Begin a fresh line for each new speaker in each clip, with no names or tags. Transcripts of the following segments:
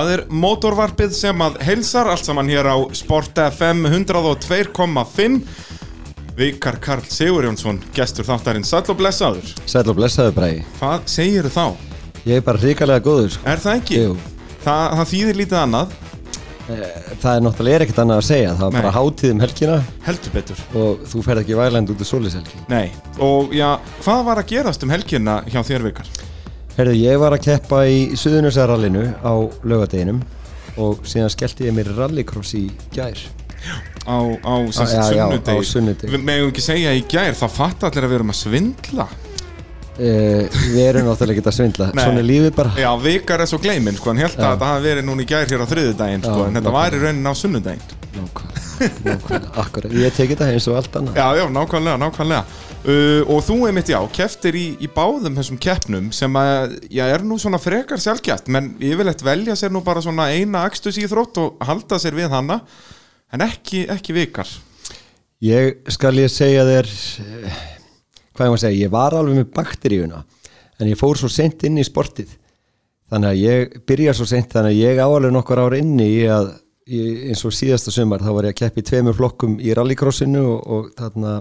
Það er mótorvarpið sem að heilsar allt saman hér á Sport FM 102.5 Vikar Karl Sigurjónsson, gestur þáttarinn Sæll og blessaður.
Sæl og blessaðu bræði
Hvað segir þá?
Ég er bara hrikalega góður sko.
Er það ekki?
Jú.
Það, það þýðir lítið annað.
Það er náttúrulega er ekkert annað að segja. Það var bara hátíð um helgina.
Heldur betur.
Og þú ferð ekki vægland út í solishelgi
Nei, og já, hvað var að gerast um helgina hjá þér Vikar?
Herðu, ég var að keppa í Suðunusarallinu á laugadeginum og síðan skellti ég mér rallycross í gær.
Á, á,
Á- já, á
sunnudegi. Við megum ekki segja í gær, það fatt allir að við erum að svindla.
Uh, Við erum náttúrulega ekki að svindla.
Nei.
Svona er lífið bara.
Já, Vikar er svo gleimin, sko, hann held að það hafi verið núna í gær hér á þriðudaginn, sko,
Já,
en þetta var í raunin á sunnudaginn.
Nákvæmlega, nákvæmlega, akkurat. Ég tek þetta eins og allt annað.
Já, já, nákvæmlega, nákvæmlega uh, Og þú einmitt, já, keftir í, í báðum þessum keppnum sem að, já, er nú svona frekar sjálfgætt menn yfirleitt velja sér nú bara svona eina akstus í þrótt og halda sér við hana en ekki, ekki vikar.
Ég skal ég segja þér hvað ég var að segja, ég var alveg með bakteríuna en ég fór svo sent inn í sportið. Þannig að ég byrja svo sent þannig að ég áalveg nokkur ár inni í að í, eins og síðasta sumar þá var ég að keppa í tveimur flokkum í rallycrossinu og, og þarna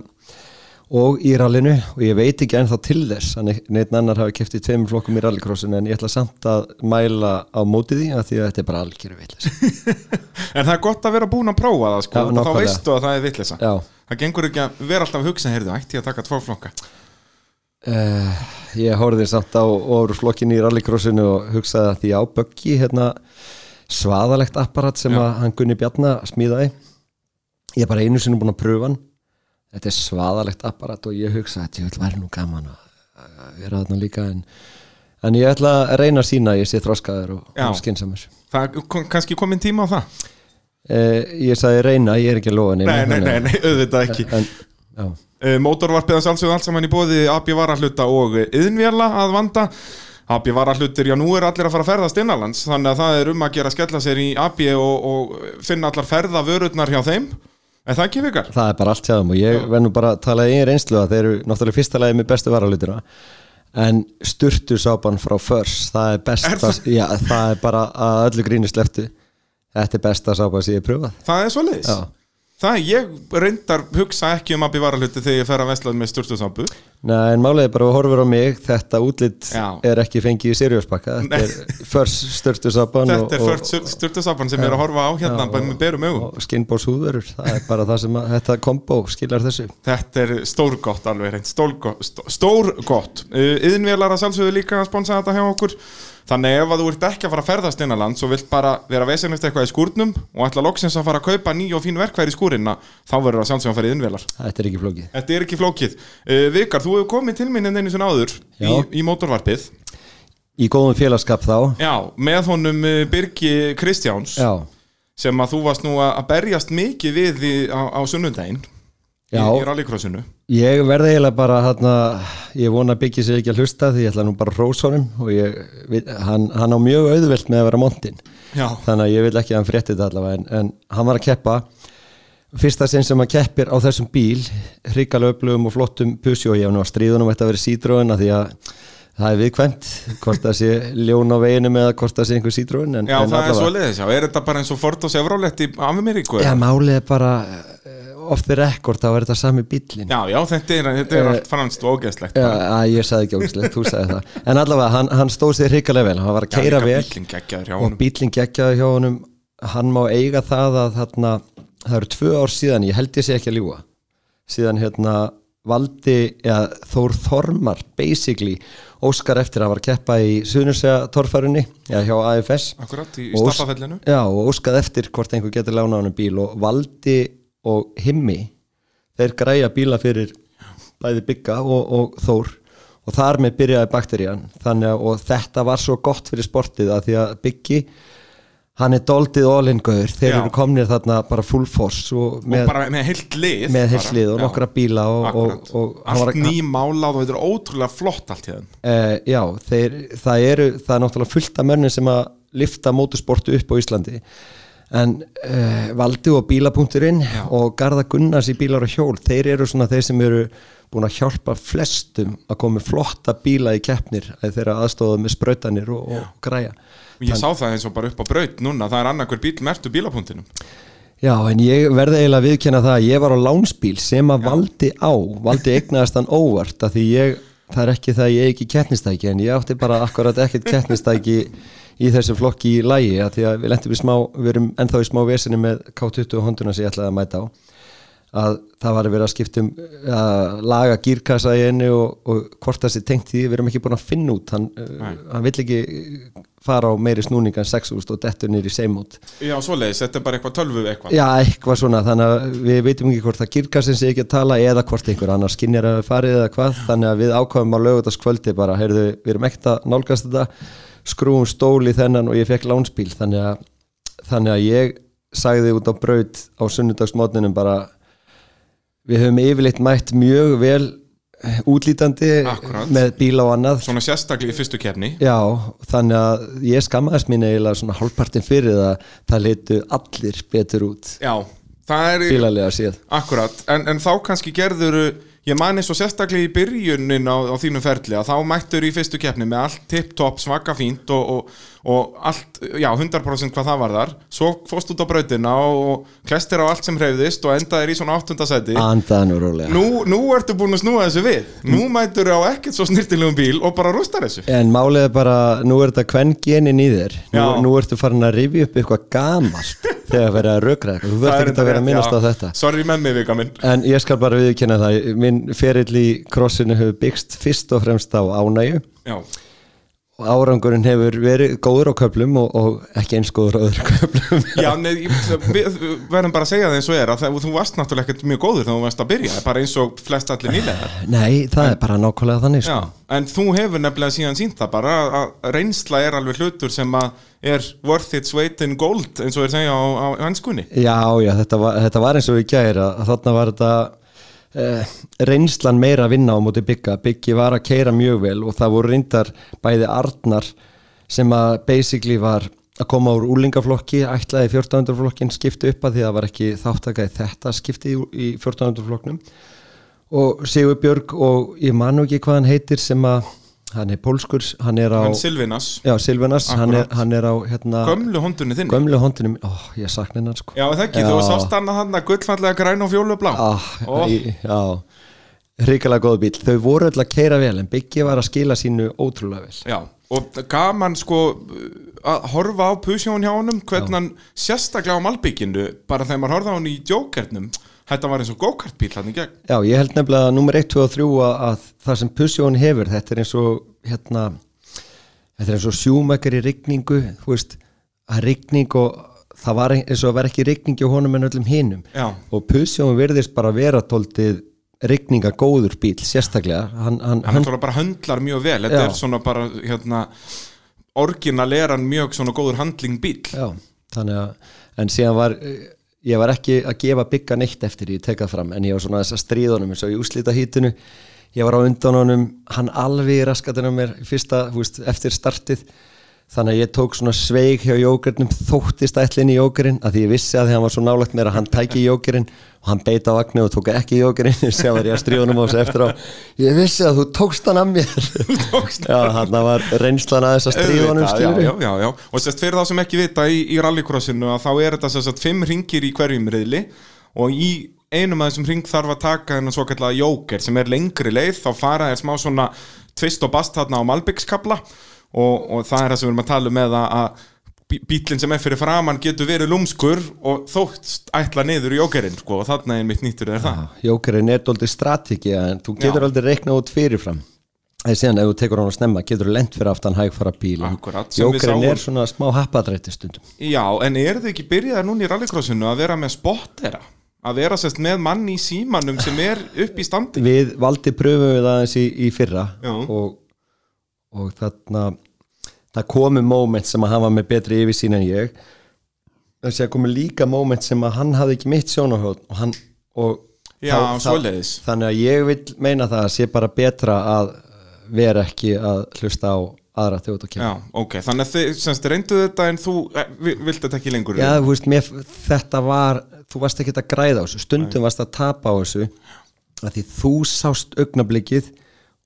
og í rallinu og ég veit ekki ennþá til þess að neitt- annar hafi keppt í tveimur flokkum í rallycrossinu en ég ætla samt að mæla á mótið því að því að þetta er bara algjöru vitlis
En það er gott að vera búin að prófa það, sko.
Já,
þá veistu að það er vitleysa.
Já,
Það gengur ekki að vera alltaf að hugsa, heyrðu, ætti að taka tvo flokka?
Uh, ég horfði samt á ofurflokkin í rallycrossinu og hugsaði að því á Böggi hérna, svaðalegt apparat sem hann Gunni Bjarnar smíðaði. Ég er bara einu sinni búin að pröfa hann þetta er svaðalegt apparat og ég hugsaði að ég vil væri nú gaman að vera þarna líka en, en ég ætla að reyna að sína að ég sé þroskaður og, og
er kom- kannski komin tíma á það?
Uh, ég sagði reyna, ég er ekki að lofa
Nei, nei, nei,
að-
nei, auðvitað ekki.
En, já,
Uh, Mótorvarpið að sjálfsögðu allt saman í bóði AB varahluta og yðnvjala að vanda. AB varahlutir, já nú er allir að fara að ferðast innanlands þannig að það er um að gera skella sér í AB og, og finna allar ferða vörurnar hjá þeim Er það ekki vikar?
Það er bara allt sjáðum og ég verð nú bara að tala í reynslu að þeir eru náttúrulega fyrsta lagi með bestu varalutina en sturtu sápan frá First, það er besta
Er það?
Já, það er bara að öllu gríni sleftu Þetta er besta sápan sem ég hef pröfað
Það er svo leiðis
Já.
Það, ég reyndar hugsa ekki um AB varahluti þegar ég fer að veslað með sturtusambu
Nei, en málega bara að horfur á mig þetta útlit
Já.
er ekki fengið í serióspakka þetta er First sturtu sápan
Þetta er först sturtusamban sem ég er að horfa á hérna bara með berum augum
og skinbós húðverur það er bara það sem að, þetta kombo skilar þessu
Þetta er stórgott alveg reynd, stórgott, stórgott. Yðinvélar að sjálfsögðu líka að sponsa þetta hjá okkur. Þannig ef að þú ert ekki að fara að ferðast innanlands og vilt bara vera vesenist eitthvað í skúrnum og ætla loksins að fara að kaupa ný og fín verkværi í skúrinna, þá verður það sjálfsögðu að fara í yðinvélar.
Þetta er ekki flókið
Þetta er ekki flókið. Uh, Vikar, þú hefur komið til minn en einu sinni áður í, í mótorvarpið.
Í góðum félagskap þá
Já, með honum uh, Birgi Kristjáns
Já,
sem að þú varst nú að berjast mikið við á, á sunnundaginn
Já.
í rallycrossinu.
Ég verði eiginlega bara hérna, ég vona að byggja sér ekki að hlusta því ég ætla nú bara að hrósa honum og ég, hann, hann á mjög auðvelt með að vera montinn
Já,
þannig að ég vil ekki að hann frétti þetta allavega en, en hann var að keppa fyrsta sinn sem hann keppir á þessum bíl hrikalega öflugum og flottum pussi og ég hef nú að stríðunum þetta að vera sídróin að því að það er viðkvæmt hvort það sé ljón á veginu með hvort það sé einhver sídróin en,
Já
en
það er svo leiðis, já, er þetta bara eins og Ford og Chevrolet í Ameríku?
Já, málið er bara off the record þá er þetta sami bílinn
Já, já, þetta er, þetta er
Eh,
allt franskt og ógeðslegt
Já, að ég sagði ekki ógislegt, þú sagði það. En allavega, hann, hann stóð sér hrikalega vel Hann var að keira vel og
honum.
bílinn geggjaði hjá honum. Hann má eiga það að þarna, það eru tvö ár síðan, ég held ég sé ekki að ljúga síðan hérna valdi, ja, Þór Þormar basically, óskar eftir að hann var keppa í Suðnursega torfærunni já, hjá AFS
Akkurat, í, í
Og Já, og óskað eftir hvort einhver getur lána honum bíl. Og valdi og himmi þeir græja bíla fyrir bæði bygga og, og þór og þar með byrjaði bakterían. Þannig að og þetta var svo gott fyrir sportið að því að byggi hann er doldið ólingaður þeir
Já.
eru komnir þarna bara full force og
og
með,
bara með heilt lið
með
bara.
heislið og nokkra bíla og, og, og
Allt nýmálað og þetta er ótrúlega flott allt í þeim.
Uh, já, þeir, það eru það er náttúrulega fullt af mönnum sem að lifta mótorsportu upp á Íslandi en uh, Valdi og bíla.inn og Garða Gunnars í bílar og hjól þeir eru svona þeir sem eru búin að hjálpa flestum að koma flotta bíla í keppnir að þeirra aðstofað með sprautanir og, og græja.
Ég sá það eins og bara upp á braut núna, það er annarkur bíl mertu bílapunktinum
Já, en ég verði eiginlega að viðkjanna það að ég var á lánsbíl sem að valdi á, valdi eignaðast hann óvart að því ég, það er ekki það að ég ekki kettnistæki en ég átti bara akkurat ekkert kettnistæki í þessu flokki í lægi að því að við lendum í smá, við erum ennþá í smá vesinu með K20 honduna sem ég ætlaði að mæta á að það var að vera að skiptum að laga gírkassa í henni og, og hvort það sé tengt því við erum ekki búin að finna út hann, uh, hann vill ekki fara á meiri snúning en 6.000 og dettur nýri seimút
Já, svoleiðis, þetta er bara eitthvað tölvu eitthvað.
Já, eitthvað svona, þannig að við veitum ekki hvort það gírkassin sé ekki að tala eða hvort einhver annar skinnir að farið eða hvað þannig að við ákvæmum á lögutaskvöldi bara, heyrðu, við erum ekkert að nálgast þetta skrúum stóli þennan og ég fekk lánspíl þannig að, þannig að ég sagði út á braut á sunnudagsmótninum bara við höfum yfirleitt mætt mjög vel útlítandi
Akkúrat.
með bíla og annað.
Svona sérstaklega í fyrstu kefni
Já, þannig að ég skammaðist mín eiginlega svona hálfpartin fyrir það það litu allir betur út.
Já, það er
bílalega síð
akkurat En, en þá kannski gerður Ég man eins og sérstaklega í byrjunin á, á þínum ferli að þá mættur í fyrstu keppni með allt tipp-topp, svaka fínt og, og, og allt, já, 100% hvað það var þar svo fórst út á brautina og klestir á allt sem hreyfðist og endaðir í svona áttundasæti
Andaðan og rólega.
Nú, nú ertu búin að snúa þessu við. Nú mætur á ekkert svo snirtilegum bíl og bara rústar þessu.
En málið er bara, nú er þetta hvern genin í þér. Nú, nú ertu farin að rifja upp eitthvað gamalt þegar verið að rökra eitthvað. Þú
Það
verður
er
ekki að vera að minnast á þetta.
Sorry með mig, vika minn.
En ég skal bara viðkynna það Minn ferill í krossinu hefur byggst fyrst og fremst á ánægju.
Já,
og árangurinn hefur verið góður á köflum og, og ekki eins góður á öðru köflum.
Já ég- við verðum bara að segja það eins og er að það, þú varst náttúrulega ekkert mjög góður þegar þú varst að byrja bara eins og flest allir nýlegar
Nei, það er bara nákvæmlega þannig sko.
Já, en þú hefur nefnilega síðan sínt það bara að- reynsla er alveg hlutur sem að er worth its weight in gold eins og er segja á, á hanskunni.
Já, já, þetta var, þetta var eins og við gæri að þarna var þetta uh, reynslan meira að vinna á móti bygga byggi var að keira mjög vel og það voru reyndar bæði Arnar sem að basically var að koma úr úlingaflokki, ætlaði 1400 flokkin skipti upp að því að það var ekki þáttakæði þetta skipti í, í 1400 flokknum og Sigur Björg og ég manu ekki hvað hann heitir sem að hann er pólskur, hann er á
Hann Silvinas,
já, Silvanas, hann er, hann er á hérna,
gömlu hondunni þinni.
Gömlu hondunum ó, ég sakna hennar sko.
Já, það ekki, þú sást hann að hann að gullfallega græn og fjólu blá.
Ah,
Ó.
í, já. Hrikalega góð bíl, þau voru öll að keira vel en Biggi var að skila sínu ótrúlega vel.
Já, og gaman sko að horfa á pusjón hjá honum hvernig hann sérstaklega á malbygginu bara þegar maður horfði á hann í djókernum þetta var eins og go-kart-bíl hann í gegn.
Já, ég held nefnilega að nummer 1, 2 og 3 að, að það sem Pussjón hefur, þetta er eins og hérna, þetta er eins og sjúmækar í rigningu, þú veist að rigning og það var eins og að vera ekki rigning hjá honum en öllum hinum.
Já.
og Pussjón virðist bara vera tóltið rigninga góður bíl, sérstaklega. Hann, hann,
hann náttúrulega bara höndlar mjög vel. Þetta
Já.
er svona bara hérna orginal er hann mjög svona góður handling bíl
Já, þannig að en síðan var, eh, ég var ekki að gefa bygga neitt eftir ég tekað fram en ég var svona þess að stríðunum eins og í úslita hítinu ég var á undan honum, hann alveg á mér fyrsta, þú veist, eftir startið þannig að ég tók svona sveig hjá jókernum, þóttist ætlinn í jókerinn að því ég vissi að hann var svo nálagt mér að hann tæki jókerinn og hann beita á vagnu og tók ekki jókerinn, sem var ég að stríðunum á þessu eftir á, ég vissi að þú tókst hann af mér. Já, hann var reynslan að þess að stríðunum
Auðvitað, já, já, já, og sérst fyrir þá sem ekki vita í, í rallycrossinu að þá er þetta sérst að fimm ringir í hverjum reyðli og í einum af þessum ring þarf að taka þennan svo kallega jóker sem er lengri leið. Þá fara er smá svona tvist og bast þarna á Malbygskabla og, og það er það sem við erum að tala um með að, að bí- bíllinn sem er fyrir framann getur verið lúmskur og þótt ætla niður í jókerinn sko, og þarna er mitt nýttur er það
Jókerinn er doldið strategið en þú getur
Já.
aldrei reiknað út fyrirfram eða síðan ef þú tekur hann að snemma getur þú lent fyrir aftan hægfara bíl Jókerinn er svona smá happadrætti stundum
Já, en eru þið ekki byrjaðar núna í rallycrossinu að vera með spottera? Að vera sérst með mann í símanum sem er upp í standi?
Við valdi pröfum við aðeins í, í fyrra
Já.
og, og þarna það komu moment sem að hann var með betri yfirsýn en ég. Þessi að komu líka moment sem að hann hafði ekki mitt sjónahótt og hann og
Já, svoleiðis.
þannig að ég vil meina það að sé bara betra að vera ekki að hlusta á aðra þjóð og
Já,
kemur
ok, þannig að þið semst reyndu þetta en þú eh, vi- vilt þetta ekki lengur?
Já, þú veist, mér, þetta var þú varst ekki að græða á þessu, stundum varst að tapa á þessu að því þú sást augnablikið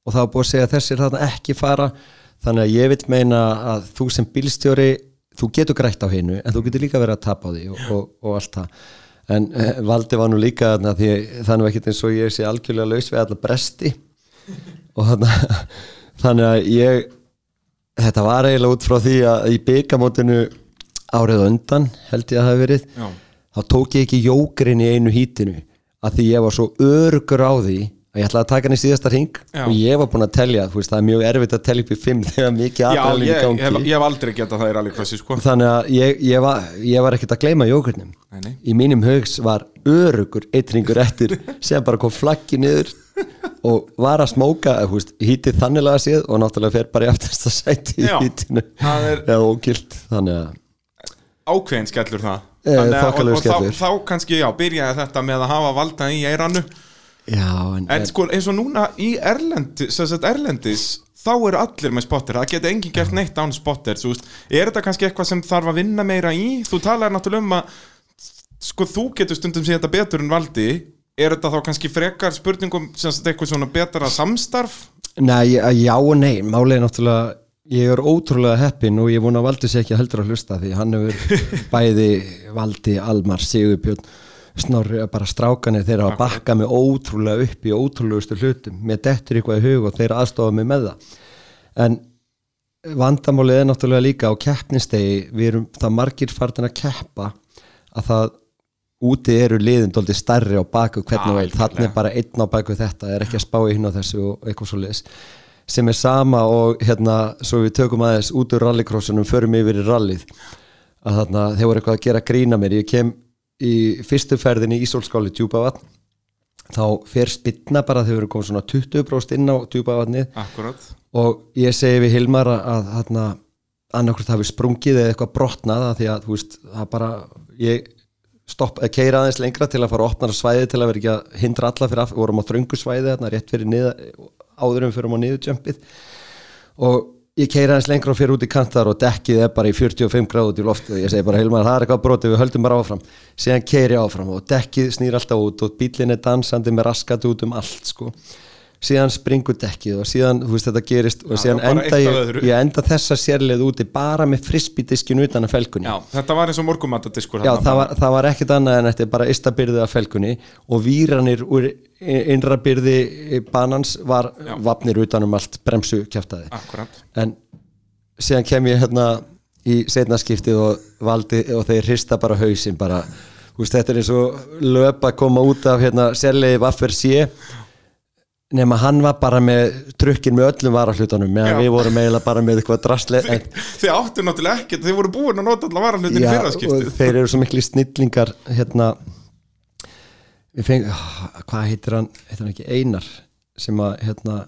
og það var búið að segja að þessir þarna ekki fara. Þannig að ég vil meina að þú sem bílstjóri þú getur grætt á hinu en þú getur líka verið að tapa á því og, og, og allt það. En eh, Valdi var nú líka þarna því er nú ekkert eins og ég sé algjörlega laus við alla bresti. Og þarna þannig að ég þetta var eiginlega út frá því að í byggamótinu árið undan held ég að það hafi verið
Já.
þá tók ég ekki jókurinn í einu hítinu að því ég var svo örugur á því að ég ætlaði að taka hann í síðasta ring
Já.
og ég var búinn að telja, þú veist, það er mjög erfitt að telja upp í fimm þegar mikið aðræðin í
ég,
gangi
hef, ég hef aldrei getað það í rallycrossi sko.
þannig að ég, ég, var, ég var ekkert að gleyma jókurnum
Nei, nei.
í mínum hugs var örugur eitringur eftir sem bara kom flaggi niður og var að smóka þú veist, hítið þanniglega séð og náttúrulega fer bara í aftast að sæti í
Já,
hítinu
það er-
eða ógilt þannig að
ákveðin skellur það
Eh,
Þannig að-
þokkalegur
og, og þá,
skellur.
þá kannski, já, byrjaði þetta með að hafa valda í eiranu
já, en,
En sko, eins og núna í sagt Erlendis þá eru allir með spotter, það geta enginn gert neitt án spotter, þú veist, er þetta kannski eitthvað sem þarf að vinna meira í, þú talaði náttúrulega um að sko þú getur stundum séð þetta betur en valdi. Er þetta þá kannski frekar spurningum sem sagt eitthvað svona betra samstarf?
Nei, já og nei, málið er náttúrulega ég er ótrúlega heppinn og ég er búin að valdi sér ekki heldur að hlusta því hann hefur bæði valdi Almar, Sigurbjörn snorri bara strákanir þeirra að bakka mig ótrúlega upp í ótrúlegustu hlutum. Mér dettur eitthvað í hug og þeirra aðstofa mig með það. En vandamálið er náttúrulega líka á keppnistegi við erum það margir fartin að keppa að það úti eru liðin dóldi stærri á baku hvernig einn, þannig er bara einn á baku þetta er ekki að spá í hinn á þessu og eitthvað svo liðs sem er sama og hérna svo við tökum aðeins út úr rallycrossunum förum yfir í rallið. Að þarna þeir voru eitthvað að gera grína mér. Ég kem í fyrstu ferðinni í Ísólskáli djúpavatn þá fer spilna bara þegar við erum komið svona 20% inn á djúpavatnið.
Akkurat
og ég segi við Hilmar að, að þarna annarkvæmt hafi sprungið eða eitthvað brotnað af því að þú veist, það bara ég stopp, keira aðeins lengra til að fara að opna svæði til að vera ekki að hindra alla fyrir af, við vorum á þröngu svæði þarna rétt fyrir niða, áður en við fyrir á niðurjumpið og ég keira aðeins lengra og fyrir út í kantar og dekkið er bara í 45 gráð út í loftu og ég segi bara Hilmar það er eitthvað brotið, við höldum bara áfram. Síðan keiri ég áfram og dekkið snýr alltaf út og bílinn er dansandi með raskat út um allt sko. Síðan springur dekkið og síðan þú veist þetta gerist og
Já,
síðan enda ég, ég enda þessa sérleið úti bara með frisbídiskin utan af felgunni.
Já, þetta var eins og morgumatadiskur
Já, það var, það var ekkert annað en þetta er bara ystabyrði af felgunni og víranir úr innra byrði banans var
Já.
vapnir utan um allt bremsu
Akkurat.
En síðan kem ég hérna í setnaskiptið og valdi og þeir hrista bara hausinn bara, veist, þetta er eins og löp að koma út af hérna sérleiði vaffer sé nema hann var bara með trukkin með öllum varahlutunum meðan við vorum eiginlega bara með eitthvað drastle en,
Þið áttu náttúrulega ekkert, þið voru búin að nota allar varahlutin í
Já,
fyrra
og
skiptið
þeir eru svo miklu snillingar hérna við feng, hvað heitir hann? Heitir hann ekki Einar sem að hérna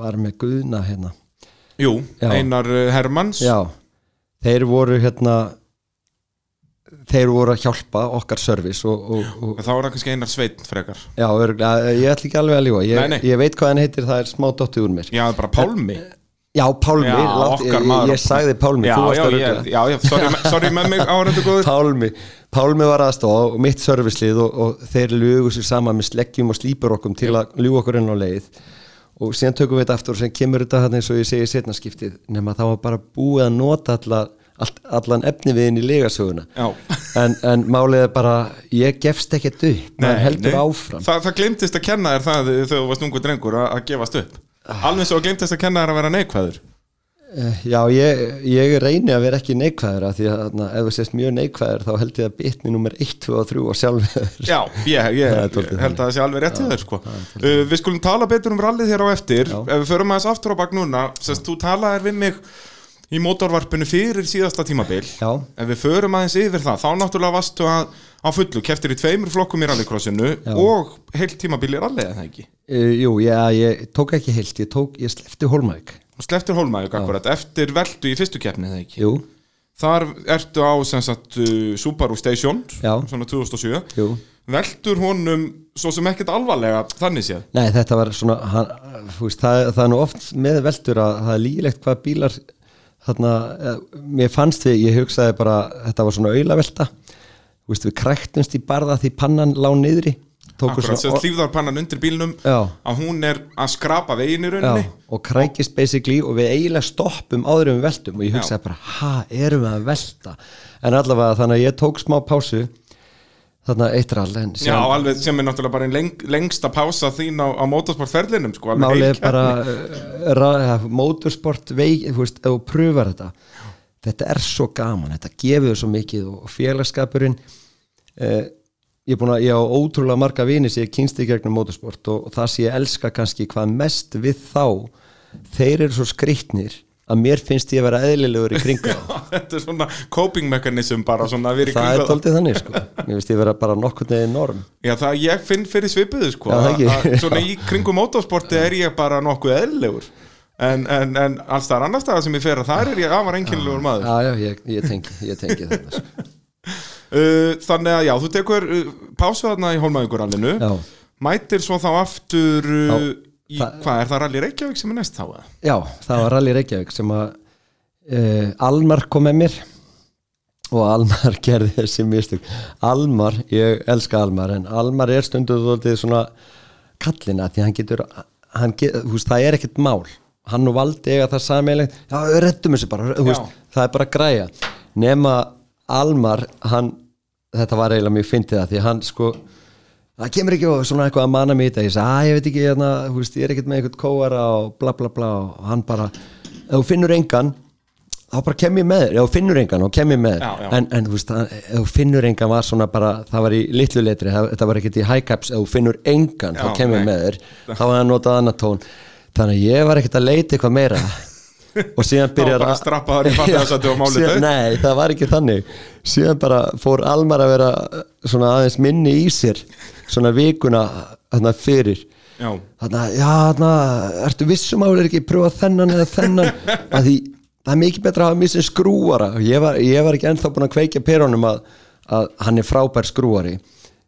var með Guðna hérna?
Jú,
Já.
Einar uh, Hermanns.
Já, þeir voru hérna þeir voru að hjálpa okkar service og, og, og
Þá er það kannski Einar Sveitn frekar.
Já, örgulega, ég ætla ekki alveg að ljúa ég, ég veit hvað hann heitir, það er smá dottið úr mér.
Já, það er bara Pálmi.
Já, Pálmi,
Já,
lát,
okkar
ég, ég sagði Pálmi
já, já, já, sorry, sorry með mig áhendur góður.
Pálmi, Pálmi var aðstofa og mitt servicelið og, og þeir lugu sér saman með sleggjum og slípur okkur til að ljúga okkur inn á leið. Og síðan tökum við þetta aftur og sem kemur þetta hann eins og ég segi setnaskiptið nema þá var bara búið að nota alla, all, allan efni við inn í legasöguna. En, en málið er bara ég gefst ekkert upp, áfram.
Þa, Það glemtist að kenna þér það þegar þú varst ungu drengur að, að gefast upp. Alveg svo glemtist að kenna þér að vera neikvæður
Já, ég, ég reyni að vera ekki neikvæður af því að na, ef þú sést mjög neikvæður þá held ég að bitni nummer 1, 2 og 3 og sjálfur.
Já, ég, ég held að það sé alveg rétt í þér sko. uh, Við skulum tala betur um rallið hér á eftir.
Já.
Ef við förum aðeins aftur á bak núna Sest, Þú talaðir við mig í mótorvarpinu fyrir síðasta tímabil.
Já,
Ef við förum aðeins yfir það Þá náttúrulega varstu að, á fullu Keftir í tveimur flokkum í rallycrossinu. Og heilt tímabil í rallið eða ekki?
Uh, jú, já, ég tók ekki heilt, ég, tók, ég slefti Holmæk
Og sleftir hólmæg akkurat Eftir veldu í fyrstu keppni eða ekki?
Jú,
Þar ertu á sagt, uh, Subaru Station
Já.
Svona 2007
jú.
Veldur honum svo sem ekkert alvarlega Þannig séð?
Nei, þetta var svona hann, veist, það, það er nú oft með veldur að það er lígilegt hvað bílar þarna, eh, mér fannst við, ég hugsaði bara þetta var svona auðlavelta. Við kræktumst í barða því pannan lá niðri
Akkurat, sem hlýfðarpannan undir bílnum
Já.
að hún er að skrapa veginn í
já,
rauninni
og krækist basically og við eiginlega stoppum áður við veltum og ég hugsaði bara, ha, erum við að velta? En allavega þannig að ég tók smá pásu þarna eitt rall en
Já, alveg sem er náttúrulega bara ein leng, lengsta pása þín á, á motorsportferlinum sko, alveg
málið er bara uh, motorsport veik, þú veist, þú pröfar þetta. Þetta er svo gaman, þetta gefur svo mikið og félagskapurinn uh, ég er búin að, ég á ótrúlega marga vini sem ég kynst í gegnum motorsport og, og það sem ég elska kannski hvað mest við þá þeir eru svo skrýtnir að mér finnst ég að vera eðlilegur í kringu
Þetta er svona coping mechanism bara svona að vera í
það er
kringu það.
doldið þannig sko. Mér finnst ég vera bara nokkurn veginn norm.
Já, það ég finn fyrir svipuðu sko
Já, það
að, að, Svona í kringum motorsporti er ég bara nokkuð eðlilegur. En, en, en alls það er annars staðar sem ég fer að þar er ég afar einkennilegur maður.
Já, já, ég, ég tengi, ég tengi þetta sko.
Þannig að já, þú tekur uh, pásu þarna í Hólmavíkurallinu
já.
Mætir svo þá aftur uh,
Já,
í, hvað er það Rally Reykjavík sem er næst þá?
Já, það var Rally Reykjavík sem að uh, Almar kom með mér og Almar gerði þessi mistök. Almar, ég elska Almar en Almar er stundu þóttið svona kallina því hann getur hann get, veist, það er ekkert mál. Hann og Valdi eiga það sammeilegt já, rettum þessu bara, veist, það er bara græja. Nema Almar hann, þetta var eiginlega mjög fyndið það því hann sko það kemur ekki og svona eitthvað að manna mig í þetta ég sagði, að ég veit ekki, hérna, veist, ég er ekkert með eitthvað kóara og bla bla bla og hann bara, ef þú finnur engan þá bara kem ég með þér, ef þú finnur engan og kem ég með þér, en, en þú veist að, ef þú finnur engan var svona bara, það var í litlu letri, það, þetta var ekkert í high caps, ef þú finnur engan
Já,
þá kem ég með þér, þá var hann notað annar tón. Þannig að ég var ekkert að leita eitthvað meira og síðan byrjar
bara strappaður í farþegasæti og málið
Síðan-
dautt?
Nei, það var ekki þannig. Síðan bara fór Almar að vera uh, svona aðeins minni í sér svona vikuna þarna fyrir.
Já,
þarna, já, þarna, ertu vissum að þú er ekki pröfa þennan eða þennan? Að því það er mikið betra að hafa missin skrúara ég var, ég var ekki ennþá búin að kveikja perónum að, að hann er frábær skrúari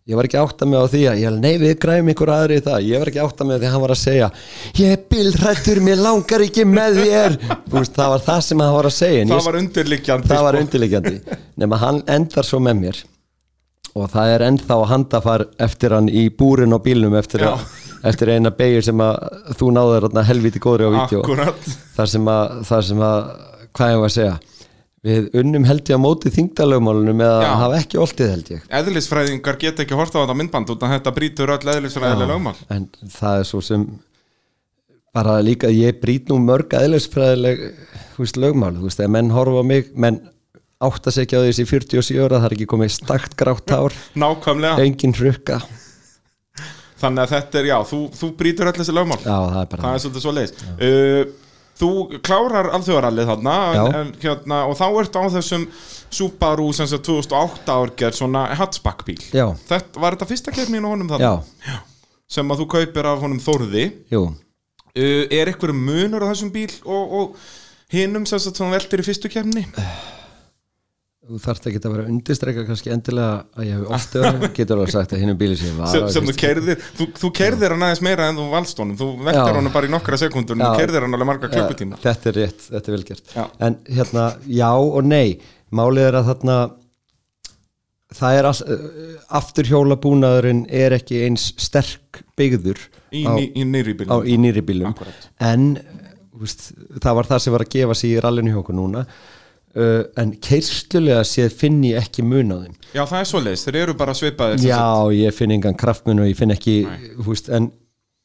ég var ekki átt að með á því að ég nei við græfum ykkur aðri í það, ég var ekki átt að með því að hann var að segja ég er bílrættur, mér langar ekki með þér. Veist, það var það sem hann var að segja
það var undirliggjandi
það var
sko.
undirliggjandi. Nema hann endar svo með mér. Og það er ennþá handafar eftir hann í búrin á bílnum eftir, að, eftir eina beigir sem að þú náður helviti góðri á vídeo. Þar sem að, þar sem að hvað ég var að segja við unnum held ég á móti þingdalögmálunum eða
Já.
hafa ekki oltið held ég.
Eðlisfræðingar geta ekki horta á þetta myndband út að þetta brýtur öll eðlisfræðilega lögmál.
en það er svo sem bara líka, ég brýt nú mörg aðeinsfræðileg, þú veist, lögmál. Þú veist, ef menn horfa á mig, menn átta sig ekki á þessi 47 ára, það er ekki komið stakt grátt hár,
Nákvæmlega,
engin hrukka.
Þannig að þetta er, já, þú, þú brýtur öll þessi lögmál.
Já, það er bara
Það er svolítið svo leiðis uh, Þú klárar alþjóðarallið þarna en, hérna, og þá ertu á þessum Subaru sem sagt 2008 árgerð svona hatchback bíl
Já.
Þetta, Var þetta fyrsta keppnin á honum þarna?
já,
Sem að þú kaupir af honum Þórði
jú,
uh, Er eitthvað munur á þessum bíl og, og hinum sem veltir í fyrstu keppni?
Þú þarft ekki að vera undirstreika kannski endilega að ég hef oft öðru, getur alveg sagt að hinnum bíli sem ég var
sem, sem þú kerðir þú, þú kerðir hann aðeins meira en þú valst honum. Þú veltir
Já.
honum bara í nokkra sekundur en þú kerðir hann alveg marga klukkutíma.
þetta er rétt, þetta er vel gert.
Já.
en hérna, já og nei. Málið er að þarna það er afturhjóla búnaðurinn er ekki eins sterk byggður
í, í, í nýri
á,
bílum
í nýri bílum
Akkúrat.
en úst, það var það sem var að gefa sig í rallinu hjá okkur núna uh, en keirstulega séð finn ég ekki mun á þeim.
Já, það er svoleiðis, þeir eru bara svipaðir
Já, ég finn engan kraftmun og ég finn ekki húst, en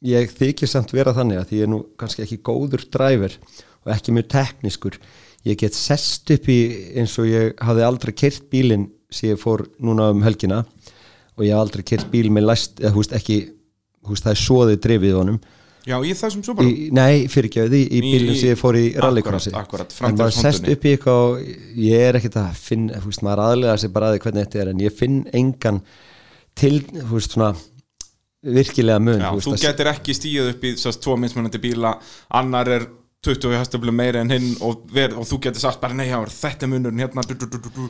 ég þykir samt vera þannig að því ég er nú kannski ekki góður dræver og ekki mjög teknískur ég get sest upp í eins og ég hafði aldrei kert bílinn sem ég fór núna um helgina og ég haf aldrei kert bíl með læst eða húst ekki, húst það er svoðið drifið honum
Já, í þessum Subaru?
Í, nei, fyrirgefið, í, í bílinn sem ég fór í rallycrossi
Akkurat, akkurat,
en maður sest upp í eitthvað og ég er ekkert að finna, þú veist, maður aðlega sér bara að því hvernig þetta er en ég finn engan til, þú veist, svona virkilega mun
Já, þú
að-
getur ekki stíð upp í sérst tvo mismunandi bíla annar er 20 hestöflum meira en hinn og, ver, og þú getur sagt bara nei, já, þetta munurinn hérna. Du, du, du,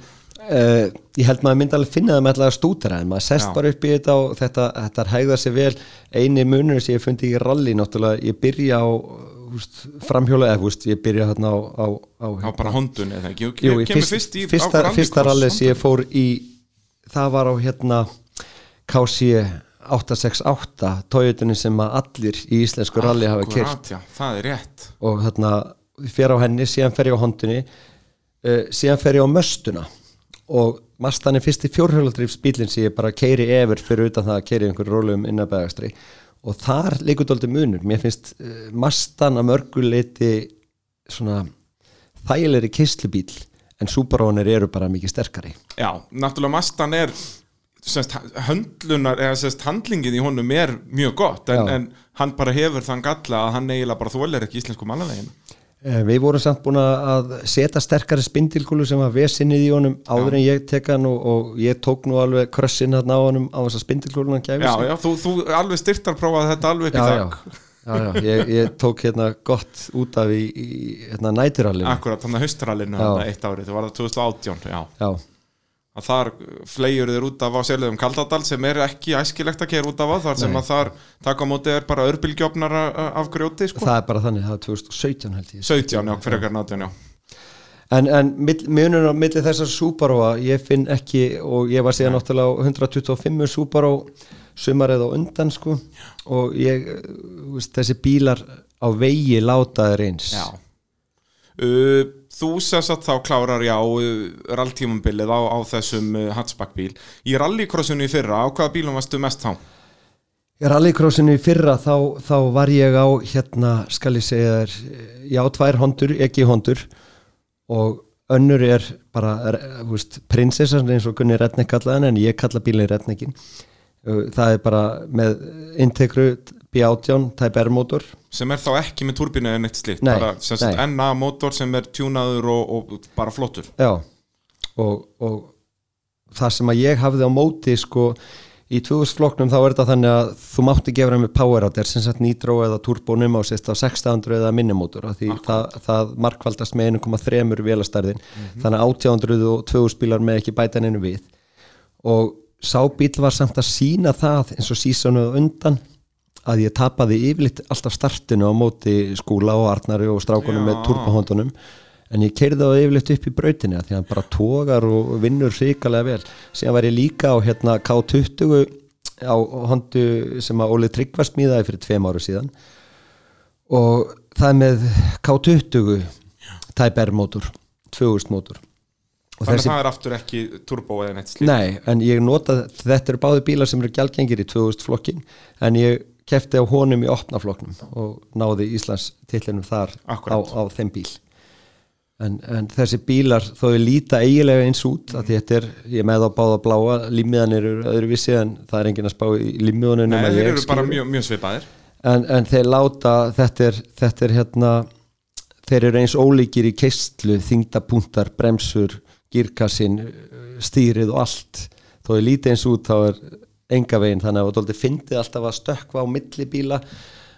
uh, ég held maður myndi alveg finna það með allega stútera en maður sest
Já.
bara upp í þetta og þetta, þetta hægða sér vel. Eini munur sem ég fundi í rally náttúrulega, ég byrja á húst, framhjóla, eða húst, ég byrja hérna á, á, á,
á bara hondun eða ekki? Og
Jú,
kemur
fyrst,
fyrst í
fyrsta, fyrsta rallið sem ég fór í það var á hérna KC 868 Toyotunni sem að allir í íslensku rally hafa
já, það er rétt.
Og þarna fer á henni, síðan fer ég á hondunni uh, síðan fer ég á möstuna. Og mastan er fyrsti fjórhjóladrifs bílinn sem ég bara keiri efur fyrir utan það að keiri einhverju rólum innabægastri og þar leikur dóldi munur. Mér finnst uh, mastan að mörguleiti svona þægilegri kistlubíl en Subaruanir eru bara mikið sterkari.
Já, náttúrulega Mastan er semst, höndlunar, eða semst, handlingin í honum er mjög gott en,
Já.
en hann bara hefur þann galla að hann eiginlega bara þólir ekki íslensku malavegin
Eh, Við vorum samt búin að setja sterkari spindilkúlu sem var vesinnið í honum áður en ég tek hann og, og ég tók nú alveg krössin hann á honum á þess að spindilkúlun hann gæfi
Já,
sig.
já, þú, þú alveg styrtarprófaði þetta alveg
já, já,
þakk
já, já. Ég, ég tók hérna gott út af í, í hérna næturallinu
Akkurat, þannig að haustralinu
Já.
eitt árið, það var það 2018 já.
Já,
að þar flegjur þér út af á sérlegum Kaldadal sem er ekki æskilegt að kera út af á þar sem
Nei.
að þar taka á móti er bara örbylgjöfnar af grjóti sko.
það er bara þannig, það er 2017 held ég.
17, já, fyrir ekkar 18, já.
En, en munur á milli þessar Subaru'a, ég finn ekki og ég var síðan náttúrulega á 125 Subaru sumarið á undan sko og ég, veist, þessi bílar á vegi láta þeir eins.
Já. Uh, Þú sem sagt þá klárar já ralltímumbilið á, á þessum uh, hatchback bíl Í rallycrossinu í fyrra, á hvaða bílum varstu mest þá?
Í rallycrossinu í fyrra þá, þá var ég á hérna, skal ég segja þér já, tvær hondur, ekki hondur og önnur er bara er, veist, prinsessan eins og Gunni Redneck kallaði hann en ég kalla bílinn Redneckin það er bara með Integru B18 Type R mótor
sem er þá ekki með turbínu en eitt slíkt
Nei,
bara sem sagt. NA mótor sem er tjúnaður og, og bara flottur.
Já og, og það sem að ég hafði á móti sko í 2000 flokknum þá er þetta þannig að þú mátti gefa með power out er sem sagt nitro eða turbónum á sérst á 600 eða minnumótor því það, það markvaldast með 1,3 vélastarðin þannig að 800 og 2000 bílar með ekki bæta henni við. Og sá bíl var samt að sína það eins og sísonu undan að ég tapaði yfirleitt alltaf startinu á móti skúla og arnari og strákunum
Já.
með turbóhondunum en ég keirði það yfirleitt upp í brautinni af því að hann bara tógar og vinnur hrikalega vel. Síðan var ég líka á hérna K20 á hondu sem að Óli Tryggvar smíðaði fyrir tveim áru síðan. Og það er með K20 Type R mótor 2000 mótor. Og
þannig
þessi
að það er aftur ekki turbo eða neitt slíkt?
Nei, en ég nota, þetta eru báði bílar sem eru gjaldgengir í 2000 flokkin en ég kefti á honum í opna flokknum og náði Íslands tillinum þar á, á þeim bíl. En, en þessi bílar þó ég líta eiginlega eins út að þetta er, ég er með á báða bláa límiðan eru öðruvísi en það er enginn að spá í límiðunum
Nei, þeir eru bara mjög, mjög svipaðir.
En, en þeir láta þetta er, þetta er hérna þeir eru eins ólíkir í keistlu þingdapunktar, bremsur girkassin, stýrið og allt. Þó ég líti eins út þá er enga veginn þannig að þú fyndið alltaf að stökkva á milli bíla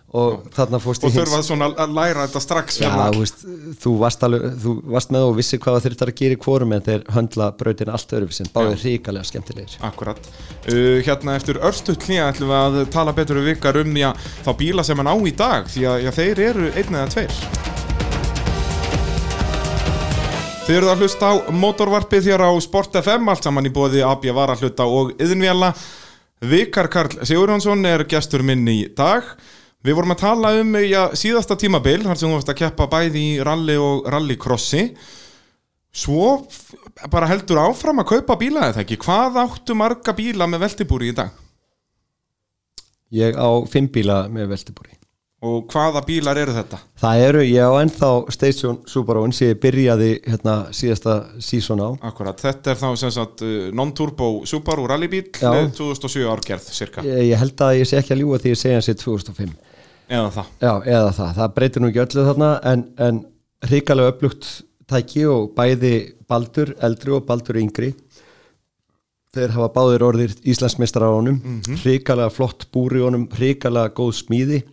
og þarna fórst
og
í hins
þurfa svona að læra þetta strax
Já,
hérna.
þú veist, þú varst, alveg, þú varst með og vissi hvað það þurfti að gera í kvorum en þeir höndla brautin allt öðruvísin, báðir ríkalega skemmtilegir
Akkurat. Uh, hérna eftir örstuð hlýja ætlum við að tala betur við vikar um já, þá bíla sem hann á í dag því að já, þeir eru einn eða tveir. Þið eruð að hlusta á mótorvarpið hér á Sport FM, allt saman í bóði AB Varahluta og Yðinvjalla. Vikar Karl Sigurjónsson er gestur minn í dag. Við vorum að tala um já, síðasta tímabil, þar sem þú varst að keppa bæði í rally og rallycrossi. Svo bara heldur áfram að kaupa bíla eða ekki. Hvað áttu marga bíla með veltibúri í dag?
Ég á fimm bíla með veltibúri
Og hvaða bílar eru þetta?
Það eru, ég á ennþá Station Subaru sem ég byrjaði hérna síðasta sísón á
Akkurat, þetta er þá sem sagt uh, non-turbo Subaru rallybíl
Já.
með 2007 árgerð, cirka.
ég, ég held að ég sé ekki að ljúga því ég segja hans í 2005
Eða það.
Já, eða það, það breytir nú ekki öllu þarna en, en hrikalega upplugt tæki og bæði Baldur eldri og Baldur yngri þeir hafa báðir orðir Íslandsmeistar á honum hrikalega flott búri honum, hrikalega góð smíði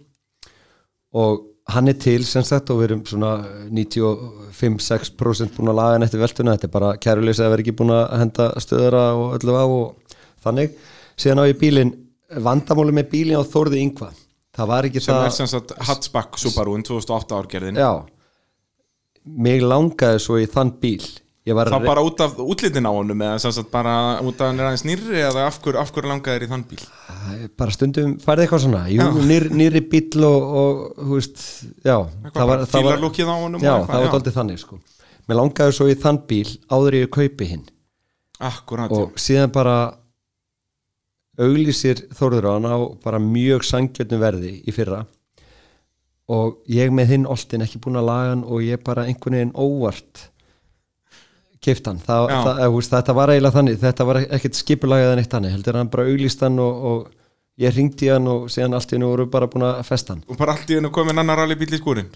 og hann er til sem sagt og við erum svona 95-6% búin að laga hann eftir veltuna. Þetta er bara kæruleysi að vera ekki búin að henda stöðara og öllu á og þannig. Síðan á ég bílinn vandamáli með bílinn á Þórði Yngva það var ekki
Sem
það
er sem sagt hatchback Subaru 2008 árgerðin.
Já. Mig langaði svo í þann bíl var
þá bara út af útlitin á honum eða sem sagt bara út af hann er aðeins nýrri eða af hverju hver langaðir í þann bíl?
Bara stundum færði eitthvað svona. Jú,
Já.
nýr, nýri bíl og, og þú veist, já það var, það var, já, það var
eitthvað,
daldið þannig sko. Mér langaði svo í þann bíl áður ég kaupi hinn.
Akkurat,
og síðan bara auglýsir Þórður á hann á bara mjög sangjötnum verði í fyrra. Og ég með hinn oltin ekki búin að laga hann og ég bara einhvern veginn óvart kift hann. Það,
Já.
það, veist, þetta var eiginlega þannig þetta var ekkert skipulagið en eitt hann heldur hann bara auglýst hann og, og ég ringdi hann og síðan allt í hennu voru bara búin að festa hann.
Og bara allt í hennu komin annar rally bíl í skúrin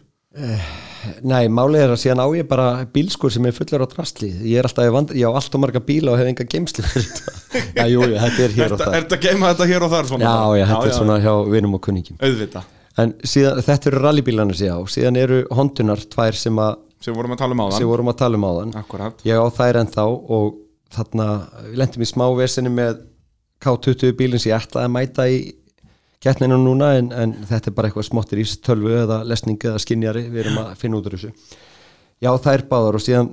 Nei, málið er að síðan á ég bara bílskur sem er fullur á drastli. Ég er alltaf, í vand, ég á allt og marga bíla og hef enga geimslu Já, jú, þetta er hér og
Er
það
þetta geima þetta hér og þar svona?
Já, já, þetta er svona hjá vinum og kunningum.
Auðvita,
En síðan, þetta eru rallybílarnir sér á síðan eru hondunar tvær sem, að,
sem vorum að tala um áðan.
Vorum að tala um áðan.
Akkurat
ég á þær ennþá og þarna við lendum í smá vesinu með K20 bílinn sem ég ætlaði að mæta í kettninu núna en, en þetta er bara eitthvað smottir í tölvu eða lesning eða skinjari, við erum að finna út úr þessu. Já þær báðar og síðan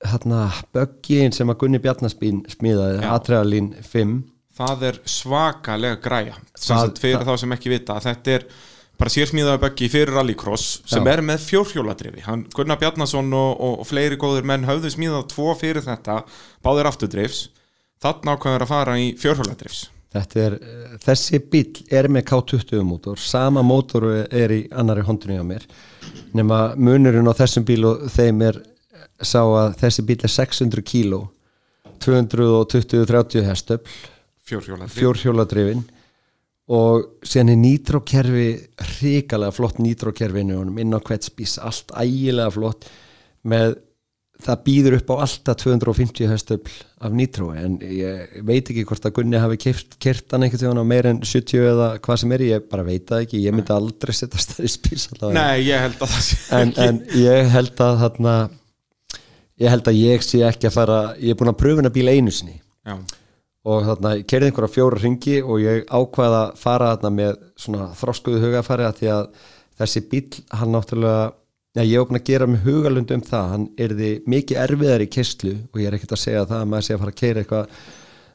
þarna böggin sem að Gunni Bjarnaspín smíðaði,
Já.
Atrealín 5
Það er svakalega græja.
Það-
fyrir þá sem ekki vita þetta er bara sérsmíðaði böggi fyrir rallycross sem
Já.
er með fjórhjóladrifi hann Gunnar Bjarnason og, og, fleiri góðir menn höfðu smíðað tvo fyrir þetta báðir afturdrifs þarna ákveður að fara í fjórhjóladrifs
er, eh, þessi bíl er með K20 mótor, sama mótor er í annari hondunni á mér. Nema munurinn á þessum bíl og þeim er sá að þessi bíl er 600 kíló 220-30 hestöfl.
Fjórhjóladrif
fjórhjóladrifin og síðan er nýtrókerfi hrikalega flott nýtrókerfi inn á hvert spís, allt ægilega flott með það býður upp á alltaf 250 höstöfl af nýtró en ég veit ekki hvort að Gunni hafi kert, kert hann einhvern veginn á meir en 70 eða hvað sem er, ég bara veit það ekki ég myndi aldrei setja stærri spís allavega.
Nei, ég held að það sé
en,
ekki.
en ég held að þarna ég held að ég sé ekki að fara ég er búin að pröfuna bíl einu sinni.
Já,
og þarna, kerði einhverja fjóra ringi og ég ákvaða að fara þarna með svona þroskuðu hugafæri að því að þessi bíl, hann náttúrulega já, ég búin að gera með hugalund um það. Hann erði mikið erfiðar í kistlu og ég er ekkert að segja það að maður sé að fara að keira eitthvað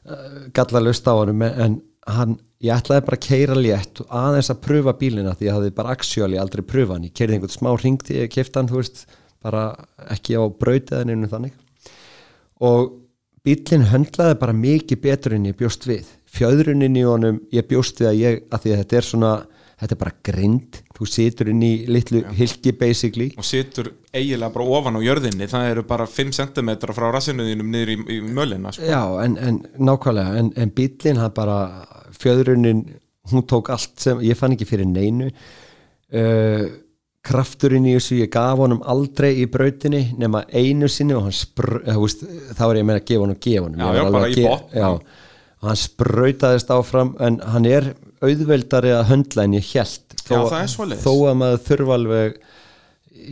uh, gallalust á hann en hann, ég ætlaði bara að keira létt og aðeins að pröfa bílina því ég hafði bara aksjóli aldrei pröfa hann. Ég kerði einhvern smá ring til ég kefti hann þú veist, bara ekki á braut eða neinu þannig. Og bílinn höndlaði bara mikið betur en ég bjóst við. Fjöðrunin í honum, ég bjóst við að ég að því að þetta er svona, þetta er bara grind. Þú situr inn í litlu hilki basically.
Og situr eiginlega bara ofan á jörðinni. Það eru bara 5 cm frá rassinuðinum niður í, í mölina sko.
já, en, en nákvæmlega en, en bílinn hann bara fjöðrunin, hún tók allt sem ég fann ekki fyrir neinu. Uh, krafturinn í þessu ég gaf honum aldrei í brautinni nema einu sinni og hann spr, uh, veist, þá er ég meina að gefa honum gefa honum
Já,
Ég
já, bara í botn,
já,
já.
og hann sprautaðist áfram en hann er auðveldari að höndla en ég held
Já, það er svoleiðis.
þó að maður þurfa alveg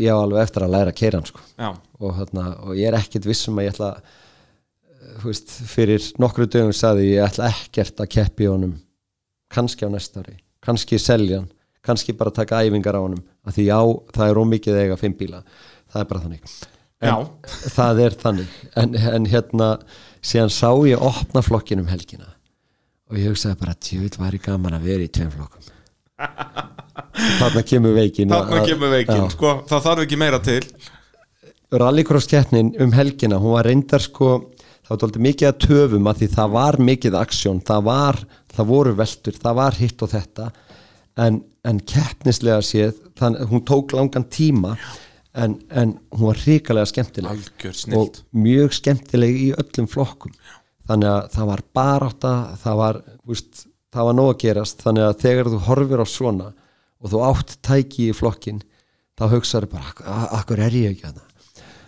já, alveg eftir að læra að keira hann sko.
Já,
og, þarna, og ég er ekkert vissum að ég ætla eh, veist, fyrir nokkru dögum saði ég ætla ekkert að keppi honum kannski á næsta ári kannski selja hann, kannski bara taka æfingar á honum, að því já, það er ómikið eiga fimm bíla, það er bara þannig. En, það er þannig. En, en hérna, síðan sá ég opna flokkin um helgina og ég hugsaði bara, tjóð væri gaman að vera í tveim flokkum. Þarna kemur veikin
þarna kemur veikin sko, það þarf ekki meira til.
Rallycross keppnin um helgina hún var reyndar sko það var dálítið mikið að töfum að því það var mikið aksjón, það var, það voru veldur það var hitt og þetta en, en keppnislega séð þann, hún tók langan tíma en, en hún var hrikalega skemmtileg. Og mjög skemmtileg í öllum flokkum. Þannig að það var barátta það var, úst, það var nóg að gerast. Þannig að þegar þú horfir á svona og þú átt tæki í flokkin þá hugsaður bara, "Ak- akkur er ég ekki að það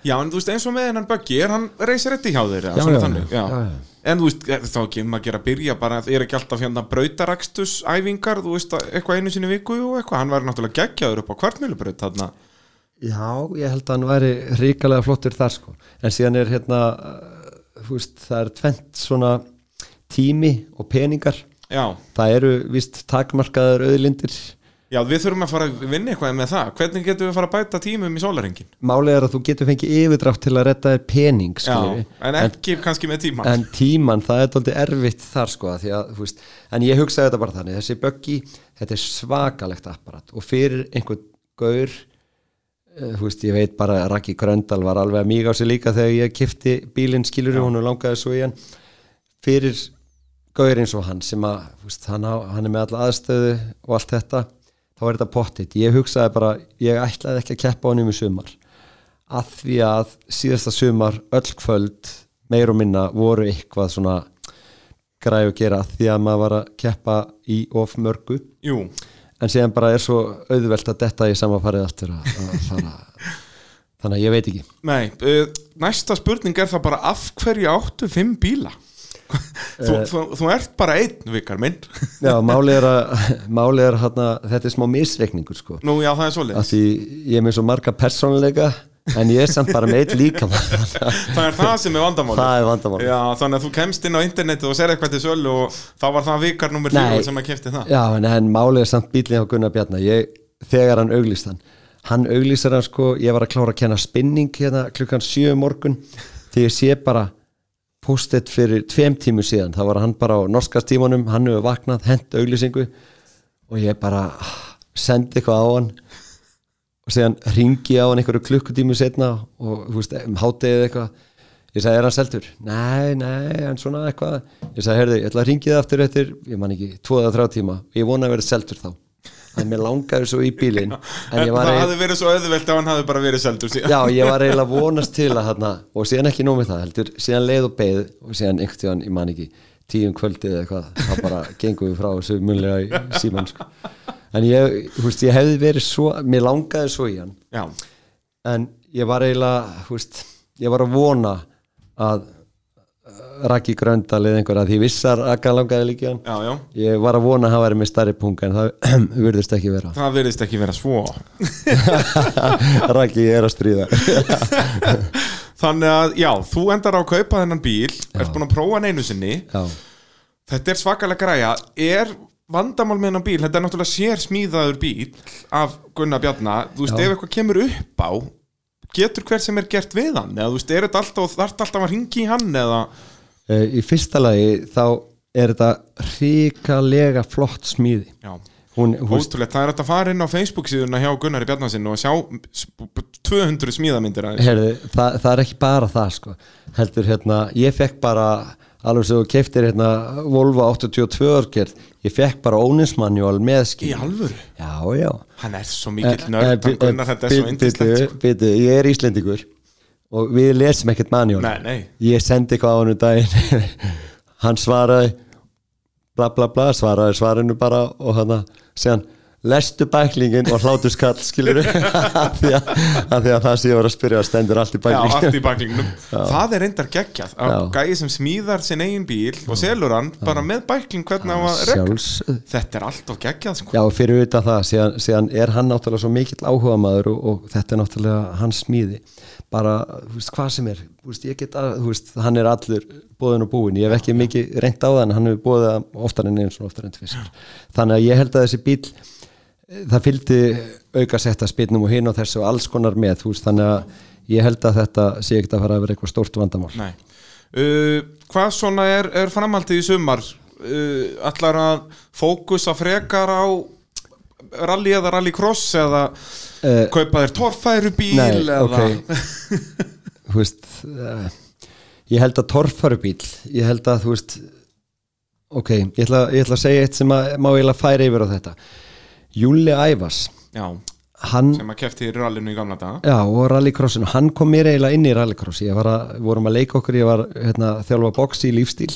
Já, en þú veist eins og með hennan böggi er hann reysir rétti hjá eða
Já, já,
þannig,
já, já.
En þú veist, þá ekki um að gera að byrja bara, er ekki alltaf hérna brautarakstus æfingar, þú veist, að- eitthvað einu sinni viku og eitthvað, hann væri náttúrulega geggjaður upp á kvartmjölubraut þarna.
Já, ég held að hann væri ríkalega flottur þar sko. En síðan er hérna uh, þú veist, það er tvent svona tími og peningar.
Já,
það eru vist takmarkaður auðlindir
Já, við þurfum að fara að vinna eitthvað með það. Hvernig getum við að fara að bæta tímum í sólarhengin?
Málið er að þú getur fengið yfirdrátt til að redda þér pening
Já,
skilurðu.
en ekki kannski með tíman
en tíman, það er doldið erfitt þar sko því að, veist, en ég hugsaði þetta bara þannig þessi böggi, þetta er svakalegt apparat. Og fyrir einhvern gaur þú veist, ég veit bara að Raki Gröndal var alveg að míga á sig líka þegar ég kifti bílinn skilur og hún langaði svo í hann. Fyrir gaur eins og hann sem að, veist, hann, á, hann er með alla aðstöðu og allt þetta þá er þetta pottit, ég hugsaði bara ég ætlaði ekki að keppa á honum í sumar. Að því að síðasta sumar öll kvöld meir og minna voru eitthvað svona græði að gera því að maður var að keppa í of mörgu.
Jú,
en síðan bara er svo auðvelt að detta í að fara. Þannig að ég veit ekki.
Nei uh, Næsta spurning er það bara af hverju áttu fimm bíla? Þú, þú, þú ert bara einn, vikar minn.
Já, máli er að máli er hérna, þetta er smá misreikningur sko.
Nú, já, það er
því ég er með svo marga persónuleika en ég er samt bara með eitt líka
Það er það sem er
er vandamál
Já, þannig að þú kemst inn á internetið og ser eitthvað til sölu og þá var það vikar nummer
Nei.
fjögur sem að kefti það.
Já, en, en málið er samt bílinn á Gunnar Bjarnar ég, þegar hann auglýst hann. Hann auglýsar hann sko, ég var að klára að kenna spinning hérna klukkan 7 um morgun þegar ég sé bara postet fyrir tveim tímu síðan, það var hann bara á norska tímanum, hann hefur vaknað hent auglýsingu og ég bara ah, sendi eitthvað á hann og síðan ringi á hann einhverju klukkutímu setna og þú veist, um háttegið eitthvað. Ég sagði, er hann seldur? Nei, nei, en svona eitthvað. Ég sagði, herði, ég ætla að ringi það aftur eftir ég man ekki, tvo eða þrjá tíma. Ég vona að vera seldur þá en mér langaði svo í bílinn en
það
eiginlega-
hafði verið svo auðvelt ef hann hafði bara verið seldur síðan.
Já, ég var eiginlega að vonast til að hana, og síðan ekki nómið það heldur, síðan leið og beið og síðan einhvern tíðan, ég man ekki tíum kvöldið eða eitthvað, það bara gengum við frá þessu munlega í síman sko. en ég, þú veist, ég hefði verið svo mér langaði svo í hann.
Já,
en ég var eiginlega, þú veist ég var að vona að Raki Gröndal eða einhver að því vissar að hann langaði líka
já, já.
Ég var að vona að hann væri með starri punga en það virðist ekki vera.
Það verðist ekki vera svo.
Raki er að stríða.
Þannig að, já, þú endar á að kaupa þennan bíl Ert búin að prófa hann einu sinni.
Já,
Þetta er svakalega græja. Er vandamál með hennan bíl Þetta er náttúrulega sér smíðaður bíl Af Gunnar Bjarnar Þú veist, ef eitthvað kemur upp á Getur hver sem er gert við hann? Eða þú veist, er þetta alltaf Þarf alltaf að ringi í hann Eða,
í fyrsta lagi þá er þetta hrikalega flott smíði
já
hún,
Ótrúlegt, það er að fara inn á Facebook síðuna hjá Gunnari Bjarnarsinn og sjá sp- 200 smíðamyndir af þessu.
herði, það, það er ekki bara það sko. heldur hérna, ég fekk bara alveg sem þú keiftir hérna Volvo 82 orgerð ég fekk bara óninsmanjól með
Í
skil
alvöru?
já, já
Hann er svo mikill nörd, hann Gunnar, þetta er svo indislegt sko.
Býtu, ég er Íslendingur og við lesum ekkert
nei,
ég sendi eitthvað á hann um daginn. Hann svaraði bla bla bla, svaraði svarinu bara og hann segja hann lestu bæklingin og hlátu skall skilur að- af því að það sem ég var að spyrja stendur allt í
já,
bæklingin
allt í baklingnum Það er reyndar geggjað. Að
Já.
gæði sem smíðar sinn eigin bíl og selur hann bara með bækling hvernig að rekka
sjálfs
Þetta er alltaf geggjað sko.
já, fyrir utan það, síðan, síðan er hann náttúrulega svo mikill áhuga maður og, og þetta er náttúrulega hans smíði bara, þú veist, hvað sem er. Þú veist, ég get að, þú veist, hann er allur bóðin og búin, ég hef ekki mikið reynt á það en hann hefur bóðið oftar en eins og oftar en tvisar þannig að ég held að þessi bíl eh, það fylgdi auka setta spilnum og hinn og þessu og alls konar með þú veist, þannig að ég held að þetta sé ekkert að fara að vera eitthvað stórt vandamál.
Uh, Hvað svona er, er framhaldið í sumar? Uh, allar að fókusa frekar á rally eða rallycross eða
Eh,
kaupa þér torfæru bíl
Nei,
eða
ok. Þú veist uh, Ég held að torfarubíl Ég held að þú veist Ok, ég ætla, ég ætla að segja eitt sem að, má eiginlega færa yfir á þetta. Júli Ævars
Já,
Hann,
sem að kefti í rallinu í gamla daga.
Já, og rallycrossinu. Hann kom mér eiginlega inn í rallycross Ég var að, við vorum að leika okkur Ég var hérna, þjálfa box í lífstíl.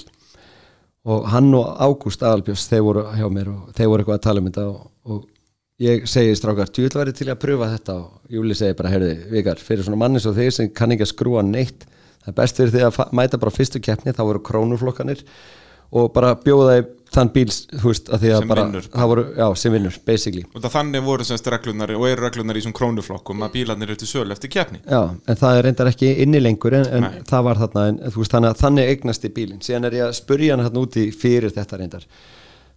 Og hann og Ágúst Aðalbjörns Þeir voru hjá mér og þeir voru eitthvað að tala um þetta og, og ég segi strákar, þú ætla verið til að pröfa þetta og Júli segi bara, heyrði, vikar, fyrir svona manni svo þig sem kann ekki að skrúa neitt það er best fyrir því að mæta bara fyrstu keppni þá voru krónuflokkanir og bara bjóða í þann bíl veist, að því að
Sem
bara,
vinnur.
voru, já, sem vinnur, basically.
Og þannig voru semst reglunar og eru reglunar í svona krónuflokkum að bílarnir eru til sölu eftir keppni.
Já, en það er reyndar ekki inni lengur en, en það var þarna, en veist, þannig, að þannig eignast í bílinn, síðan er ég að spurja hann þarna úti fyrir þetta reyndar.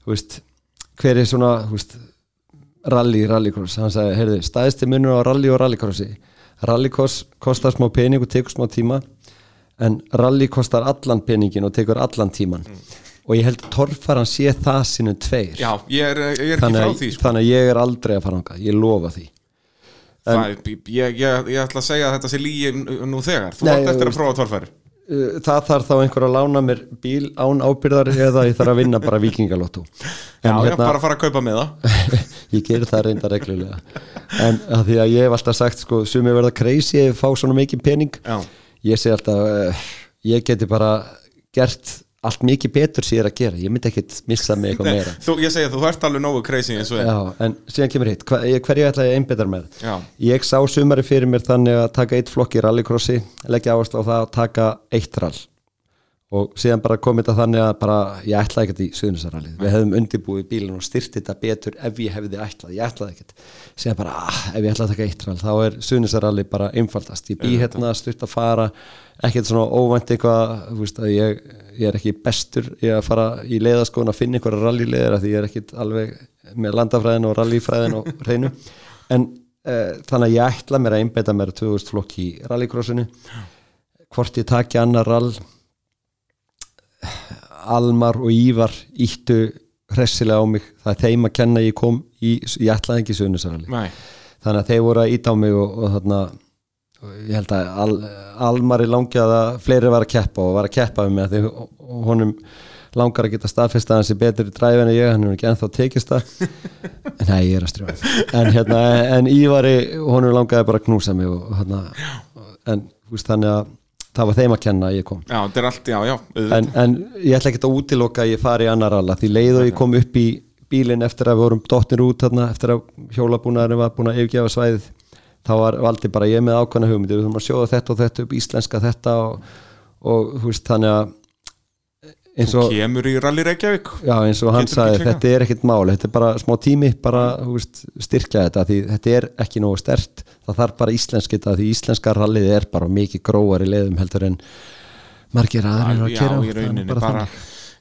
Veist, hver er svona rally, rallycross. Hann sagði, heyrðu, staðisti munur á rally og rallycrossi. Rallycross kostar smá pening og tekur smá tíma en rally kostar allan peningin og tekur allan tíman og ég held að torfaran sé það sinnum tveir.
Já, ég er, ég er ekki frá því sko.
þannig að ég er aldrei að fara ángað, ég lofa því.
Það, ég, ég, ég ætla að segja að þetta sé lígi nú þegar. Þú átt eftir að prófa tórfæri
Uh, það þarf þá einhver að lána mér bíl án ábyrðar eða ég þarf að vinna bara vikingalotto
Já, já, bara að fara að kaupa með það.
Ég gerir það reynda reglulega. En að því að ég hef alltaf sagt sko, sumi verða crazy ef ég fá svona mikið pening.
Já,
ég segi alltaf uh, ég geti bara gert allt mikið betur ég er að gera. Ég myndi ekkit missa mig eitthvað meira.
þú, ég segi að þú ert alveg nógu crazy eins og er
Já, en síðan kemur hitt, ég- hverju ætla ég einbyttar með?
Já.
ég sá sumari fyrir mér þannig að taka eitt flokk í rallycrossi leggja áherslu á það að taka eitt rall og síðan bara kom þetta þannig að bara, ég ætlaði ekkert í Suðnisarallið við hefðum undirbúið bílinn og styrt þetta betur ef ég hefði ætlað, ég ætlaði ekkert. Síðan bara, ah, ef ég ætlaði að taka eitt rall þá er Suðnisarallið bara einfaldast. Ég bý hérna, stutt að fara ekkert svona óvænt eitthvað veist ég, ég er ekki bestur í að fara í leiðaskóðun að finna einhverja rallyleiðir því ég er ekkit alveg með landafræðin og rallyfræðin og hreinu. En uh, þannig að ég ætla Almar og Ívar íttu hressilega á mig. Það er þeim að kenna ég kom í, ég ætlaði ekki sunnusaralli
Nei,
þannig að þeir voru að íta á mig og, og þarna og ég held að Al, Almari langið að fleiri var að keppa og var að keppa um mig að því honum langar að geta staðfesta hans í betri dræfi en ég, hann er ekki ennþá tekist það. Nei, ég er að strjóða en, hérna, en Ívari, honum langaði bara að knúsa mig og, hérna en veist þannig að það var þeim að kenna að ég kom.
Já, allt, já, já
en, en ég ætla ekki að útiloka að ég fari í annar alla því leið og ég kom upp í bílinn eftir að við vorum dottir út þarna, eftir að hjólabúnaðurinn var búin að yfirgefa svæðið þá var valdi bara ég með ákvæmna hugmyndir við þurfum að sjóða þetta og þetta upp íslenska þetta og, og veist þannig að
Þú kemur í Rally Reykjavík.
Já, eins og hann sagði þetta er ekkit mál, þetta er bara smá tími bara veist, styrkja þetta því þetta er ekki nógu stert það þarf bara íslensk þetta því íslenska rallið er bara mikið gróar í leiðum heldur en margir aðrir eru að
Já, í rauninni
bara
bara,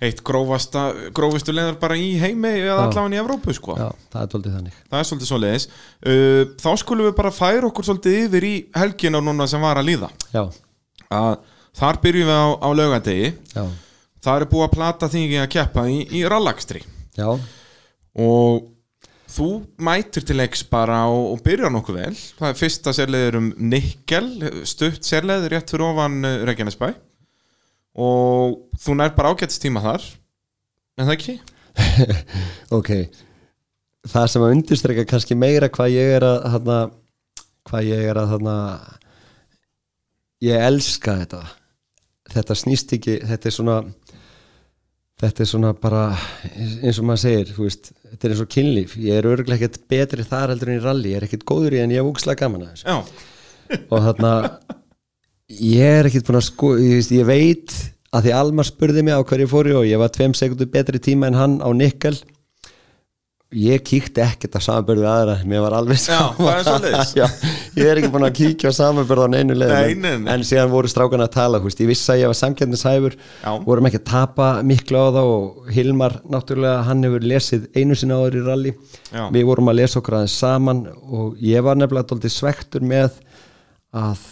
eitt grófasta, grófistu leðar bara í heimi eða allavega í Evrópu sko.
Já, það er doldið þannig.
Það er svolítið svo leiðis uh, þá skulum við bara færa okkur svolítið yfir í helgina núna sem var að líða.
Já,
að þar byrjum við á, á laugadegi
já,
það er búið að plata þingi að keppa í, í rallakstri.
Já,
og þú mætir til leiks bara og, og byrjar nokkuð vel. Það er fyrsta sérleiður um Nikkel stutt sérleiður rétt fyrir ofan uh, Reykjanesbæ. Og þú nær bara ágættist tíma þar. En það ekki?
ok. Það sem að undirstreika kannski meira hvað ég er að hana, hvað ég er að hana, ég elska þetta. Þetta snýst ekki þetta er svona þetta er svona bara eins og maður segir þú veist, þetta er eins og kynlíf. Ég er örgulega ekkert betri þar heldur en í rally ég er ekkert góður í en ég er úkslega gaman að þessu. Og þarna ég er ekkert búin að sko ég, ég veit að því Almar spurði mig á hverju ég fór í og ég var tveim sekundur betri tíma en hann á Nikkel ég kíkti ekkert að samanbörðu aðra mér var alveg
svoleiðis.
Já, ég er ekki búin að kíkja á samanbörðu á neinu
Nei,
en, en síðan voru strákan að tala húst. ég vissi að ég var samkjörnishæfur
Já.
vorum ekki að tapa miklu á það og Hilmar náttúrulega hann hefur lesið einu sinni áður í rally
Já.
við vorum að lesa okkur aðeins saman og ég var nefnilega dóltið svektur með að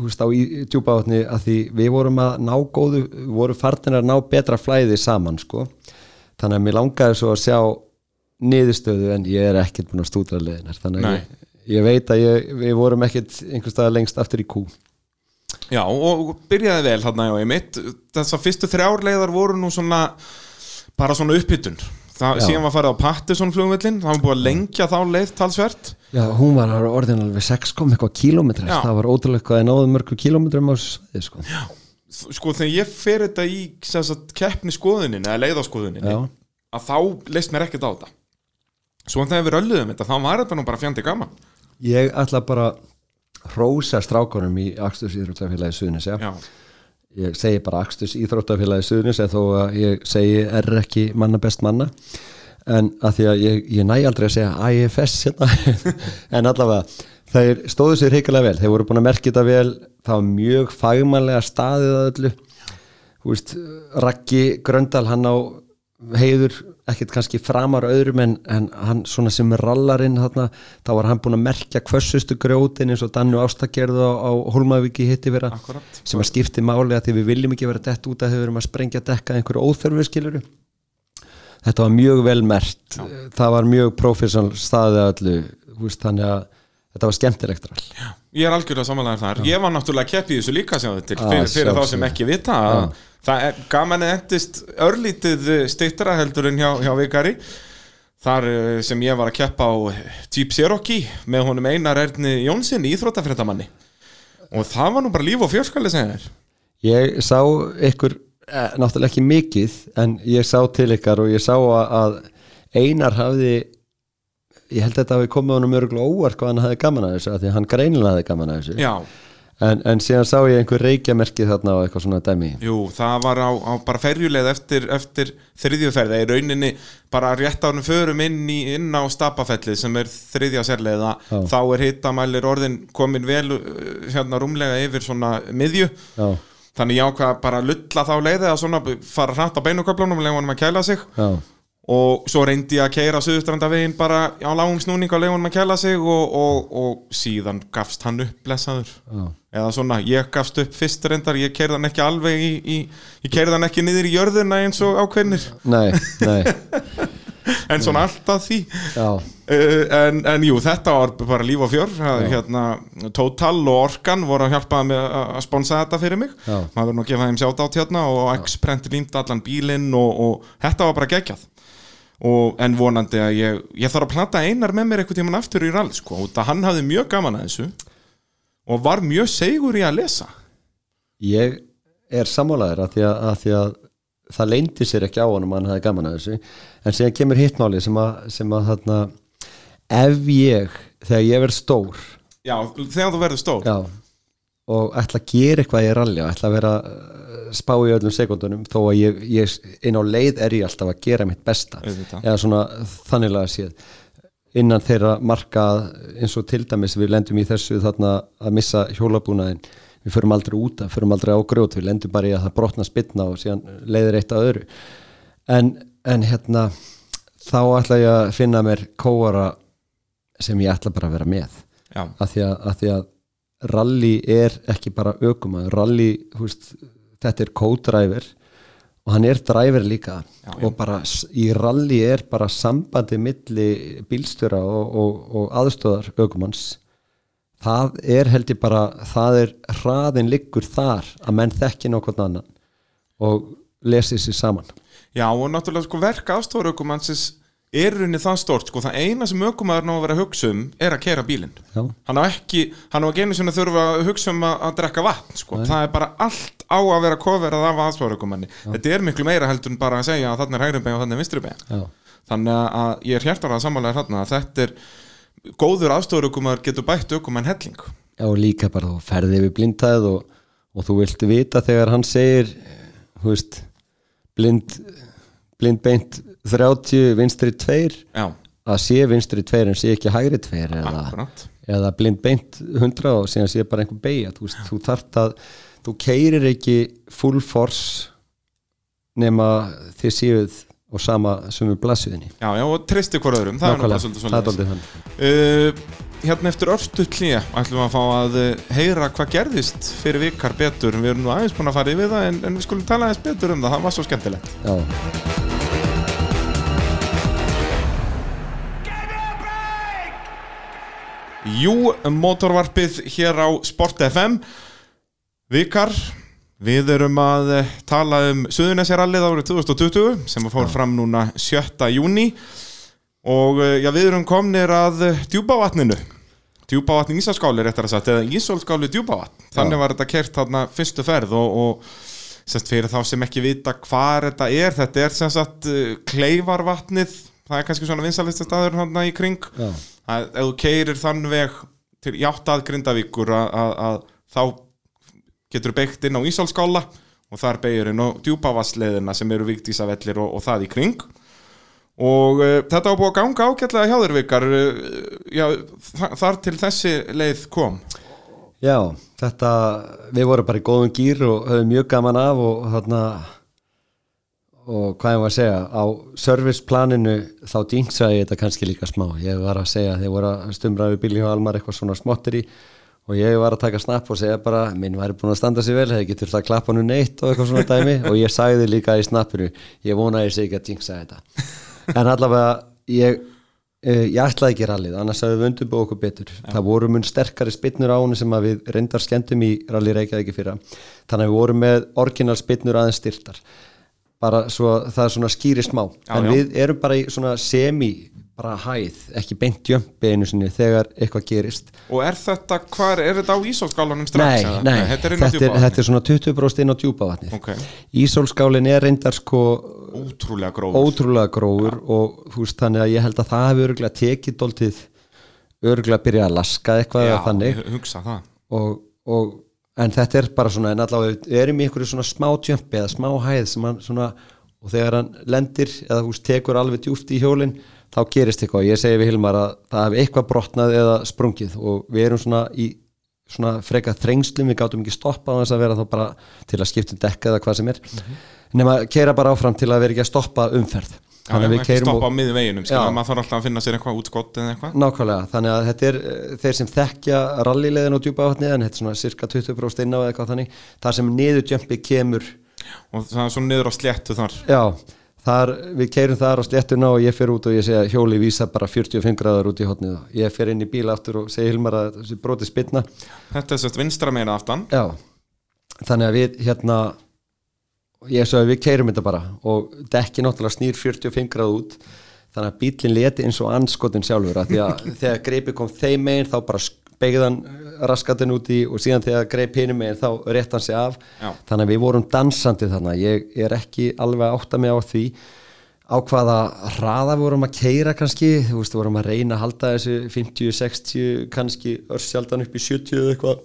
húst, á í djúpavatni að því við vorum að ná góðu við vorum farnir að ná betra flæði saman sko. þannig að mér langaði svo að sjá niðurstöðu en ég er ekkert búin að stúdra leðinar þannig að ég, ég veit að ég, við vorum ekkert einhvers staðar lengst aftur í kú
Já, og byrjaði vel þarna já, einmitt. Þessar fyrstu þrjár leiðar voru nú svona bara svona upphittun. Það,
Já.
síðan var farið á Patterson flugvillin, það var búið að lengja þá leið talsvert.
Já, hún var orðin alveg 6 kom eitthvað kílómetrar,
Já.
það var ótrúlega hvað ég náði mörgu kílómetrum á svæði sko.
Sko þegar ég fer þetta í keppni skoðuninni eða leiðaskoðuninni
Já.
að þá leist mér ekkert á þetta. Svo þegar við rölluðum þetta, þá var þetta nú bara fjandi gaman.
Ég ætla bara hrósa strákunum í Aksturs Íþróttafélagi Suðnis ja.
Já,
ég segi bara Aksturs Íþróttafélagi Suðnis en þó að ég segi er ekki manna best manna. En að því að ég, ég næ aldrei að segja IFS hérna. En allavega þeir stóðu sér hrikilega vel. Þeir voru búin að merkja þetta vel. Það var mjög fagmannlega staðið að öllu. Þú veist, Raggi Gröndal hann á heiður ekkert kannski framar öðrum en, en hann svona sem rallarinn þarna, þá var hann búin að merkja kvössustu grjótin eins og Dannu Ástakerð á, á Hólmavíki hitti vera
Akkúrat.
sem að skipti máli að því við viljum ekki vera dett út að þau verum að sprengja dekka einhverju óþörfu skiluru þetta var mjög vel mert það var mjög professional staðið að öllu þú veist, þannig að þetta var skemmtilegt rall.
Ég er algjörlega samanlegaður þar. Ég var náttúrulega kepp í þessu líka sem til,
Já,
fyrir, fyrir þá sem ekki vita að það er gaman að endist örlítið stýttra heldur en hjá, hjá Vikari. Þar eh, sem ég var að keppa á Jeep Cherokee með honum Einar Erni Jónsson, íþróttafréttamanni. Og það var nú bara líf og fjörskali sem þér.
Ég sá ykkur, eh, náttúrulega ekki mikið en ég sá til ykkar og ég sá að, að Einar hafði ég held að þetta hafi komið honum örgulega óvart hvað hann hafði gaman að þessu af því að hann greinilega hafði gaman að þessu
Já,
en, en síðan sá ég einhver reykjamerki þarna og eitthvað svona dæmi
jú, það var á, á bara ferjuleið eftir, eftir þriðjuferði. Í rauninni bara rétt ánum förum inn, í, inn á Stapafellið sem er þriðja sérleiða.
Já.
Þá er hittamælir orðin komin vel uh, hérna rúmlega yfir svona miðju.
Já,
Þannig ég ákvað bara að lulla þá leiði að svona fara hratt á beinuköflunum og leiðum hann að kæla sig
já,
og svo reyndi ég að keira Suðustrandavegin bara á lágum snúning leiðum hann að kæla sig og, og, og síðan gafst hann upp blessaður.
Já,
eða svona, ég gafst upp fyrst reyndar ég keirði hann ekki alveg í, í ég keirði hann ekki niður í jörðina eins og ákveðnir.
Nei, nei.
En svona alltaf því. Uh, en, en jú, þetta var bara líf og fjör. Hérna, Total og Orkan voru að hjálpa með að sponsa þetta fyrir mig.
Já.
maður verður nú að gefa þeim sjátt átt hérna og X-Prent límt allan bílinn og, og þetta var bara geggjað og, en vonandi að ég ég þarf að plata einar með mér eitthvað tíman aftur í rall sko, út að hann hafði mjög gaman að þessu og var mjög segur í að lesa.
Ég er sammálaður að því að, að því að það leyndi sér ekki á honum að hann hafði gaman að þessu. En síðan kemur hittmáli sem að, sem að þarna, ef ég þegar ég verð stór
já, þegar þú verður stór.
Já, og ætla að gera eitthvað í rally og ætla að vera uh, spá í öllum sekundunum þó að ég, ég inn á leið er ég alltaf að gera mitt besta.
Auðvitað.
eða svona þanniglega séð. Innan þeirra marka eins og til dæmis við lendum í þessu þarna að missa hjólabúnaðin við förum aldrei út að, förum aldrei á grjót við lendum bara í að það brotna spilna og síðan leiðir eitt að öðru. En, en hérna þá ætla ég að finna mér kóara sem ég ætla bara að vera með. Að því að, að, því að rally er ekki bara ökumæður rally, húst, þetta er co-driver og hann er driver líka.
Já,
og bara í rally er bara sambandi milli bílstjóra og, og, og aðstöðar ökumanns. Það er held ég bara það er hraðin liggur þar að menn þekki nokkvæmt annan og lesi sér saman.
Já, og náttúrulega sko verk aðstofurökumannsins er rauninni það stort sko, það eina sem ökumæður ná að vera að hugsa um er að kera bílinn. Hann á ekki, hann á ekki einu sinni að þurfa að hugsa um að, að drekka vatn sko. það er bara allt á að vera koverað af aðstofurökumanni þetta er miklu meira heldur en bara að segja að þarna er hægri bein og þarna er vinstri bein.
Já.
þannig að- að ég er hjartar að samanlega þarna að þetta er góður aðstofurökumaður getur bætt ökumann helling.
Já, og líka bara þú ferði yfir blindtæð og, og þú vilt vita þegar hann segir þú veist blind, blind beint 30 vinstri 2
Já,
að sé vinstri 2 en sé ekki hægri 2 eða, eða blind beint 100 og síðan sé bara einhver beigja þú, þú þart að þú keirir ekki full force nema þið séuð og sama sem við blasuðinni
Já, já, og tristi hvort öðrum, það er svolítið
það er
svolítið
doldið þannig.
Uh, Hérna eftir örstu hlýja ætlum við að fá að uh, heyra hvað gerðist fyrir vikar betur. Við erum nú aðeins búin að fara yfir það en, en við skulum tala aðeins betur um það, það var svo skemmtilegt.
Já,
Jú, motorvarpið hér á Sport FM Vikar, við erum að eh, tala um Suðunesjarallið árið 2020 sem að fór fram núna 7. júni og eh, já, við erum komnir að eh, djúpavatninu. Djúpavatn Ísaskáli réttar að sagt eða Ísólskáli djúpavatn. Þannig var þetta kert þarna fyrstu ferð og, og semst fyrir þá sem ekki vita hvað þetta er þetta er sem sagt uh, kleifarvatnið. Það er kannski svona vinsalista staður hann í kring.
Já,
að ef þú keirir þann veg til játt að Grindavíkur að, þá getur beitt inn á Ísálskála og þar beigir inn á djúpavassleðina sem eru viktísavellir og, og það í kring. Og uh, þetta var búið að ganga ágætlega hjá þér vikar. Uh, já, þa þar til þessi leið kom.
Já, þetta við vorum bara í góðum gýr og höfum mjög gaman af og þarna og hvað ég var að segja á serviceplaninu þá dýngsaði ég þetta kannski líka smá. Ég var að segja þegar voru að stumra við bíli hjá Almar eitthvað svona smottir í og ég var að taka snapp og segja bara minn væri búin að standa sér vel, hefði getur það að klappa hann neitt og eitthvað svona dæmi. Og ég sagði líka í snappinu, ég vona að ég segi ekki að dýngsa þetta. En allavega ég Uh, ég ætlaði ekki rallið, annars hafði við undirbúið okkur betur. Já. það voru mun sterkari spinnur á henni sem við reyndar skemmtum í rally Reykjavík fyrra. Þannig að við vorum með orginal spinnur aðeins styrtar bara svo það er svona skýri smá já, en já. við erum bara í svona semi bara hæð, ekki beint jömpi einu sinni þegar eitthvað gerist
Og er þetta, hvað er þetta á Ísólskálanum strax?
Nei, nei, þetta er, þetta er, þetta er svona 20% inn á djúpavatni okay. Ísólskálin er reyndar sko
ótrúlega grófur,
ótrúlega grófur ja. og þú veist þannig að ég held að það hefur örgulega tekið dóltið örgulega að byrja að laska eitthvað
Já,
þannig
hugsa það
og, og, en þetta er bara svona en allavega við erum í einhverju svona smá tjömpi eða smá hæð sem hann svona og þegar hann lendir eða þú veist tekur alveg djúft í hjólinn þá gerist eitthvað. Ég segi við Hilmar að það hefur eitthvað brotnað eða sprungið og við erum svona í svona freka þrengslum, við gáttum ekki stoppa á þess að vera þá bara til að skipta um dekka eða hvað sem er. Mm -hmm nema keira bara áfram til að vera ekki að stoppa umferð
þannig að við keirum stoppa á miðum veginum, maður þarf alltaf að finna sér eitthvað útskott eða eitthvað.
Nákvæmlega, þannig að þetta er eh, þeir sem þekkja rallilegin og djúpa áhatni en þetta er svona cirka 20% inn á eða eitthvað þannig þar sem niðurjömpi kemur.
Og það er svona niður á sléttu þar.
Já, þar, við keirum þar á sléttuna og ég fer út og ég segja hjóli vísa bara 45 gráður út í hotnið og ég fer inn í bíla aftur og segja Hilmar að þessi broti spilna
Þetta er sérst vinstra meina aftan.
Já, þannig að við hérna ég svo að við keirum þetta bara. Og dekki náttúrulega snýr 45 gráð út þannig að bílinn leti eins og anskotin sjálfur. Að því að þegar greipi kom þeim meginn þá bara begðan raskatinn úti og síðan þegar greip hinum meginn þá rétt hann sig af. Já. þannig að við vorum dansandi þannig ég er ekki alveg átt að mig á því á hvaða hraða vorum að keira kannski, þú veist, vorum að reyna að halda þessu 50, 60, kannski örsjaldan upp í 70 eða eitthvað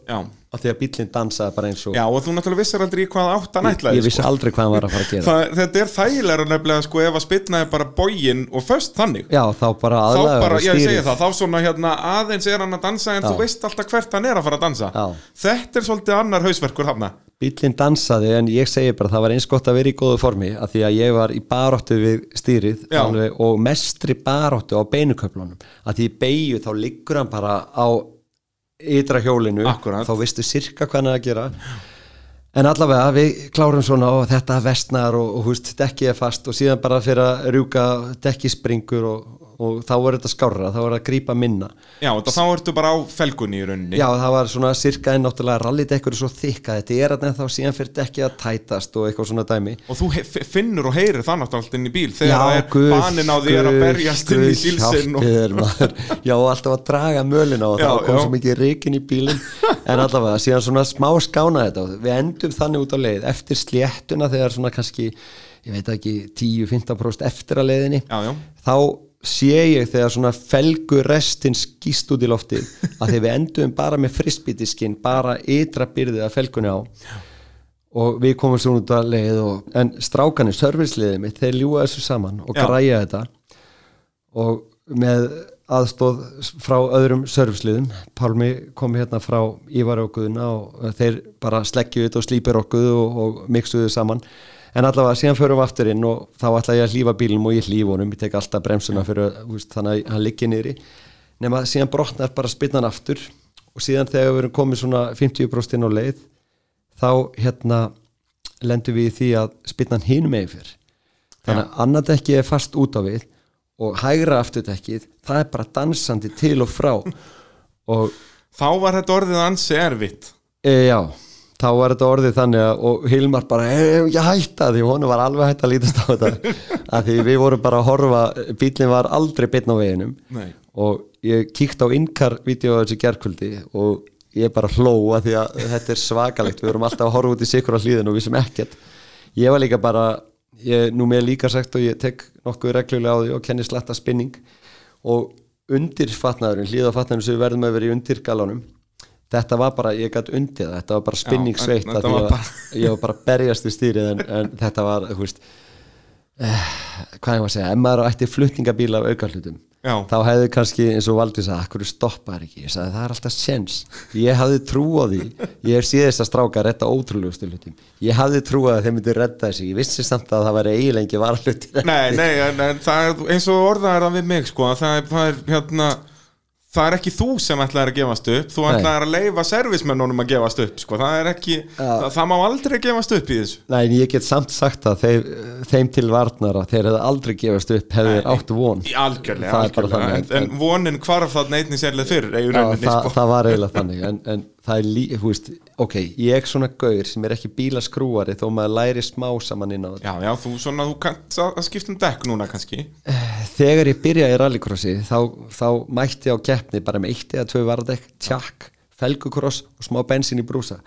af því að bílinn dansaði bara eins og
Já, og þú náttúrulega vissar aldrei hvað átt að nætla
Ég, ég vissi sko. aldrei hvað hann var að fara að gera.
Það, Þetta er þægilega nefnilega, sko, ef að spilnaði bara bógin og först þannig.
Já, þá bara aðlæður
og stýrið Ég segi það, þá svona hérna aðeins er hann að dansa en Já. þú veist alltaf hvert hann er að fara að dansa. Já. Þetta er svolítið annar hausverkur hann
Bílinn dansaði en ég segi bara það var eins gott að vera í góðu formi af því að ég var í baróttu við stýrið alveg, og mestri baróttu á beinuköflunum. Af því beigju þá liggur hann bara á ytra hjólinu
Akkurat.
þá veistu sirka hvað hann er að gera en allavega við klárum svona og þetta vestnar og, og húst dekki er fast og síðan bara fyrir að rjúka dekki springur og, og þá er þetta skárra, þá er það að grípa minna.
Já, þá ertu bara á felgunni í rauninni.
Já, það var svona cirka en náttúrulega rallidekkur er svo þykka, þetta er að þá síðan fyrir ekki að tætast og eitthvað svona dæmi.
Og þú finnur og heyrir það náttúrulega alltaf inn í bíl þegar Já, það er guð, banin á því að berjast inn í sílsinn
og... Já, alltaf að draga mölin á og þá kom svo mikið reikin í bílinn. En allavega, síðan svona smá skána þetta. Við endum þannig út á leið eftir sléttuna þegar svona kannski ég veit ekki 10-15% eftir að leiðinni.
Já, já.
þá sé ég þegar svona felgur restin skýst út í lofti að þegar við endum bara með frisbítiskinn bara ytra byrðið að felgunni á. Og við komum svo út að leið og, en strákanir, servisliðið mitt þeir ljúa þessu saman og Já. græja þetta. Og með aðstóð frá öðrum servisliðum, Pálmi kom hérna frá Ívar okkuðuna og þeir bara sleggjuðu þetta og slýpir okkuðu og, og miksuðu saman en allavega síðan förum við aftur inn og þá ætla ég að hlýfa bílum og ég hlýf honum, ég tek alltaf bremsuna fyrir úst, þannig að hann liggi niðri. Nema síðan brotnar bara spinnan aftur og síðan þegar við erum komið svona 50% inn á leið þá hérna lendur við í því að spinnan hinn með fyrr þannig að annað ekki er fast út á við og hægra afturtekkið það er bara dansandi til og frá. Og
þá var þetta orðið ansi erfitt.
E, já þá var þetta orðið þannig að og Hilmar bara, ekki hætta því hún var alveg hætta að lítast á þetta. Að því við vorum bara að horfa bílinn var aldrei bitn á veginum.
Nei.
og ég kíkt á innkar-vídeó þessu gerðkvöldi og ég bara hló að því að þetta er svakalegt. Við vorum alltaf að horfa út í sikur á hlýðin og við sem ekkert. Ég var líka bara, ég, nú með líka sagt og ég tek nokkuð reglulega á því og kenni sletta spinning. Og undirfatnaðurinn, hlýðafatnaðurinn sem við verðum að vera í undirgalánum þetta var bara, ég gæti undir það þetta var bara spinningsveitt ég, bara... ég var bara berjast í stýrið en, en þetta var, þú veist eh, hvað ég var að segja, ef maður ætti flutningabíla af aukarlutum þá hefði kannski eins og Valdi sagði, akkur stoppar ekki, ég sagði það er alltaf sjens ég hafði trú á því. Ég hef síðast að stráka að retta ótrúlegustu hlutum. Ég hafði trú að þeim myndi redda þessi ég vissi samt að það væri eiginlega var hlutin
Nei, nei, en, en það er ekki þú sem ætlaðir að gefast upp þú
Nei.
ætlaðir að leifa servismennunum að gefast upp sko, það er ekki,
Já.
það, það má aldrei gefast upp í þessu
Nei, en ég get samt sagt að þeim, þeim til varnara, þeir hefði aldrei gefast upp hefði þeir áttu von
algjörlega, algjörlega. en, en vonin hvarf það neitni sérlega fyrr
Já, það,
sko.
það var eiginlega þannig en, en það er lí, hú veist, ok, ég svona gaur sem er ekki bílaskrúari þó maður læri smá saman inn á þetta.
Já, já, þú svona, þú kannt að skipta um dekk núna kannski.
Þegar ég byrjaði í rallycrossi þá, þá mætti ég á keppni bara með eitt eða tvö varðdekk, tjakk, felgukross og smá bensín í brúsa.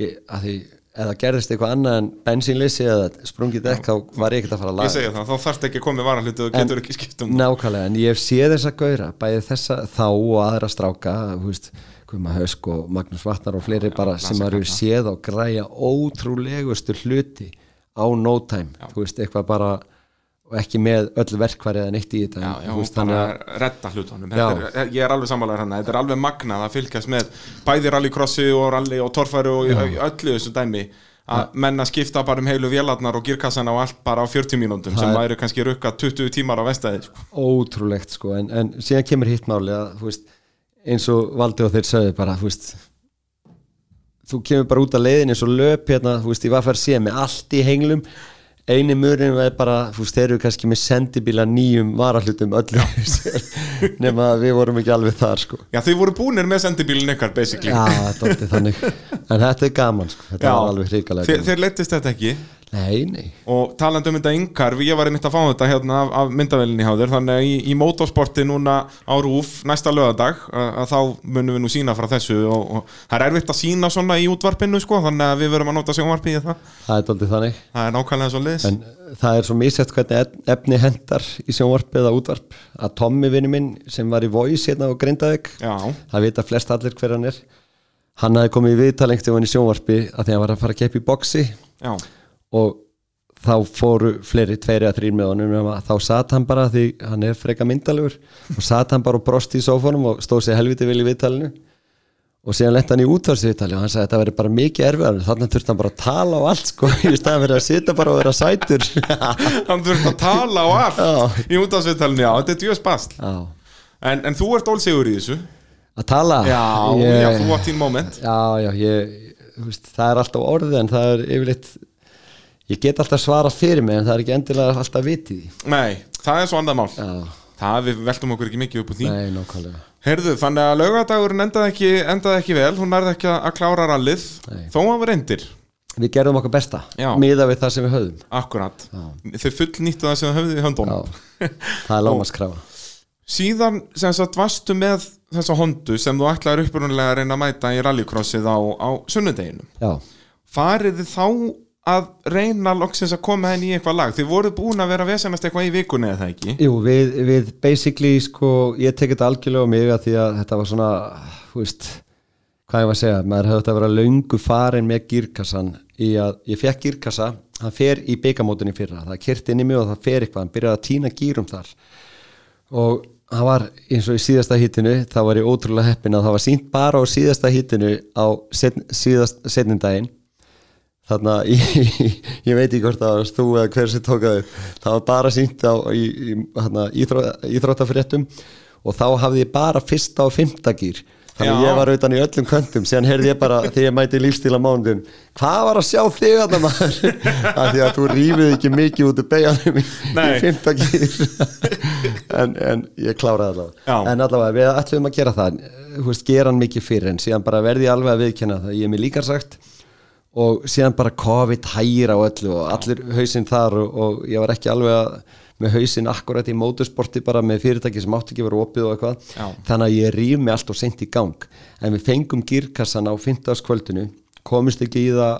Ég, að því, eða gerðist eitthvað annað en bensínleysi eða sprungið dekk þá var ég ekkert að fara að
Ég
laga.
segja það, þá þarfst ekki að koma varahluti og getur ekki skipt um
Nákvæmlega, en ég séð þessa gauðra bæði þessa þá og aðra stráka þú veist, Guðma Hösk og Magnús Vatnar og fleiri bara sem
Lasse
maður hefur
Kalla.
séð og græja ótrúlegustu hluti á no time, þú veist, eitthvað bara og ekki með öll verkværi eða neitt í þetta
Já,
en,
já,
veist,
bara
að
redda hlutunum.
Já.
Er, Ég er alveg sammálaður hann Þetta er alveg magnað að fylgjast með bæði rallycrossi og rally og torfæru og í öllu þessu dæmi. Að menn að skipta bara um heilu vélarnar og girkassana og allt bara á 40 mínúndum sem væri kannski rukka 20 tímar á vestæði sko.
ótrúlegt sko, en, en síðan kemur hitt máli að, þú veist, eins og Valdi og þeir sögðu bara, þú veist þú kemur bara út af leiðin eins og löp hérna, þú veist, ég var að fara að sé með allt í henglum. Eini mörinn er bara, þú veist, þeir eru kannski með sendibíla nýjum varahlutum öllu nema við vorum ekki alveg þar sko.
Já, þið voru búnir með sendibílinn ykkar basically.
Já, þetta er þannig. En þetta er gaman sko, þetta
Já.
var alveg hrikalega
Þe,
gaman.
Þeir leittist þetta ekki
Nei, nei,
og talandi um þetta yngar, ég var einmitt að fá þetta hérna af, af myndavelinni hjá þér. Þannig að í, í motorsporti núna á Rúf næsta lögadag, að, að þá munum við nú sína frá þessu og, og það er erfitt að sína svona í útvarpinu sko, þannig að við verum að nota sjónvarpi í það,
það er doldið þannig.
Það er nákvæmlega svo liðs
En það er svo misett hvernig ef- efni hendar í sjónvarp eða útvarp. Að Tommy vinnu minn sem var í Voice hérna á Grindavík það vita flest allir hver hann er. Hann hafði komið í viðtal einhvern veginn í sjónvarpi að því hann var að fara að keppa í boxi.
Já,
og þá fóru fleiri, tveiri að þrýr með honum þá satt hann bara því hann er freka myndalegur. Og satt hann bara og brosti í sófónum og stóð sér helviti vel í viðtalinu. Og síðan lett hann í útvarsviðtali og hann sagði að þetta veri bara mikið erfiðar þannig þurfti hann bara að tala á allt sko í staðan fyrir að sitja bara og vera sætur.
Hann þurft að tala á allt
Já.
í útafsviðtalinu, já, þetta er djöðs bast en, en þú ert ólsegur í þessu?
Að tala?
Já,
ég,
já, þú átt þín moment.
Já, já, ég, veist, það er alltaf orðið en það er yfirleitt ég get alltaf svara fyrir mig en það er ekki endilega alltaf vitið
Nei, það er svo annað mál
Já,
Það við veltum okkur ekki mikið upp úr því.
Nei, nákvæmlega.
Heyrðu, þannig að laugadagurinn endaði ekki, endaði ekki vel, hún nærði ekki að klára rallið,
Nei.
þó að við reyndir,
Við gerðum okkar besta, miða við það sem við höfðum.
Akkurat. Þau full nýttu það sem þau höfðu í höndunum.
Það er lámaskrafa
Síðan sem sagt varstu með þessa hondu sem þú ætlaðir upprunalega að reyna að mæta í rallycrossið á, á sunnudeginum.
Já,
Farið þið þá að reyna loksins að koma henni í eitthvað lag? Þið voru búin að vera vesenast eitthvað í vikunni eða það ekki?
jú, við, við basically, sko, ég tek þetta algjörlega á mig að því að þetta var svona, þú veist hvað ég var að segja, maður hefði þetta að vera löngu farin með gírkassan í að ég fekk gírkassa, hann fer í byggamótunni fyrra, það kyrti inn í mig og það fer eitthvað hann byrjaði að týna gýrum þar og hann var eins og í síðasta hittinu þá var ég ótrúlega heppin að það var sínt bara á síðasta hittinu á set, síðast setnindaginn þarna ég, ég veit ekki hvort var þú eða hver sem tókaði það var bara sínt á í, í, íþróttafréttum og þá hafði ég bara fyrsta og fymta gýr þannig að ég var auðvitað í öllum köntum síðan heyrði ég bara þegar ég mæti lífstíla mánudin hvað var að sjá þig að það maður? Af því að þú rífið ekki mikið út úr beigjanum í, í fymta gýr en, en ég kláraði allavega.
Já.
en allavega við ætlum að gera það. Þú veist, gera hann mikið fyrir en síðan bara verði ég alveg að viðkenna það. Ég er mér líka sagt og síðan bara COVID hægir á öllu og allir hausinn þar og, og ég var ekki alveg að, með hausinn akkurat í mótorsporti bara með fyrirtæki sem átti ekki verið opið og eitthvað
Já.
þannig að ég rýf mig allt og sent í gang en við fengum gírkassan á 15. kvöldinu komist ekki í það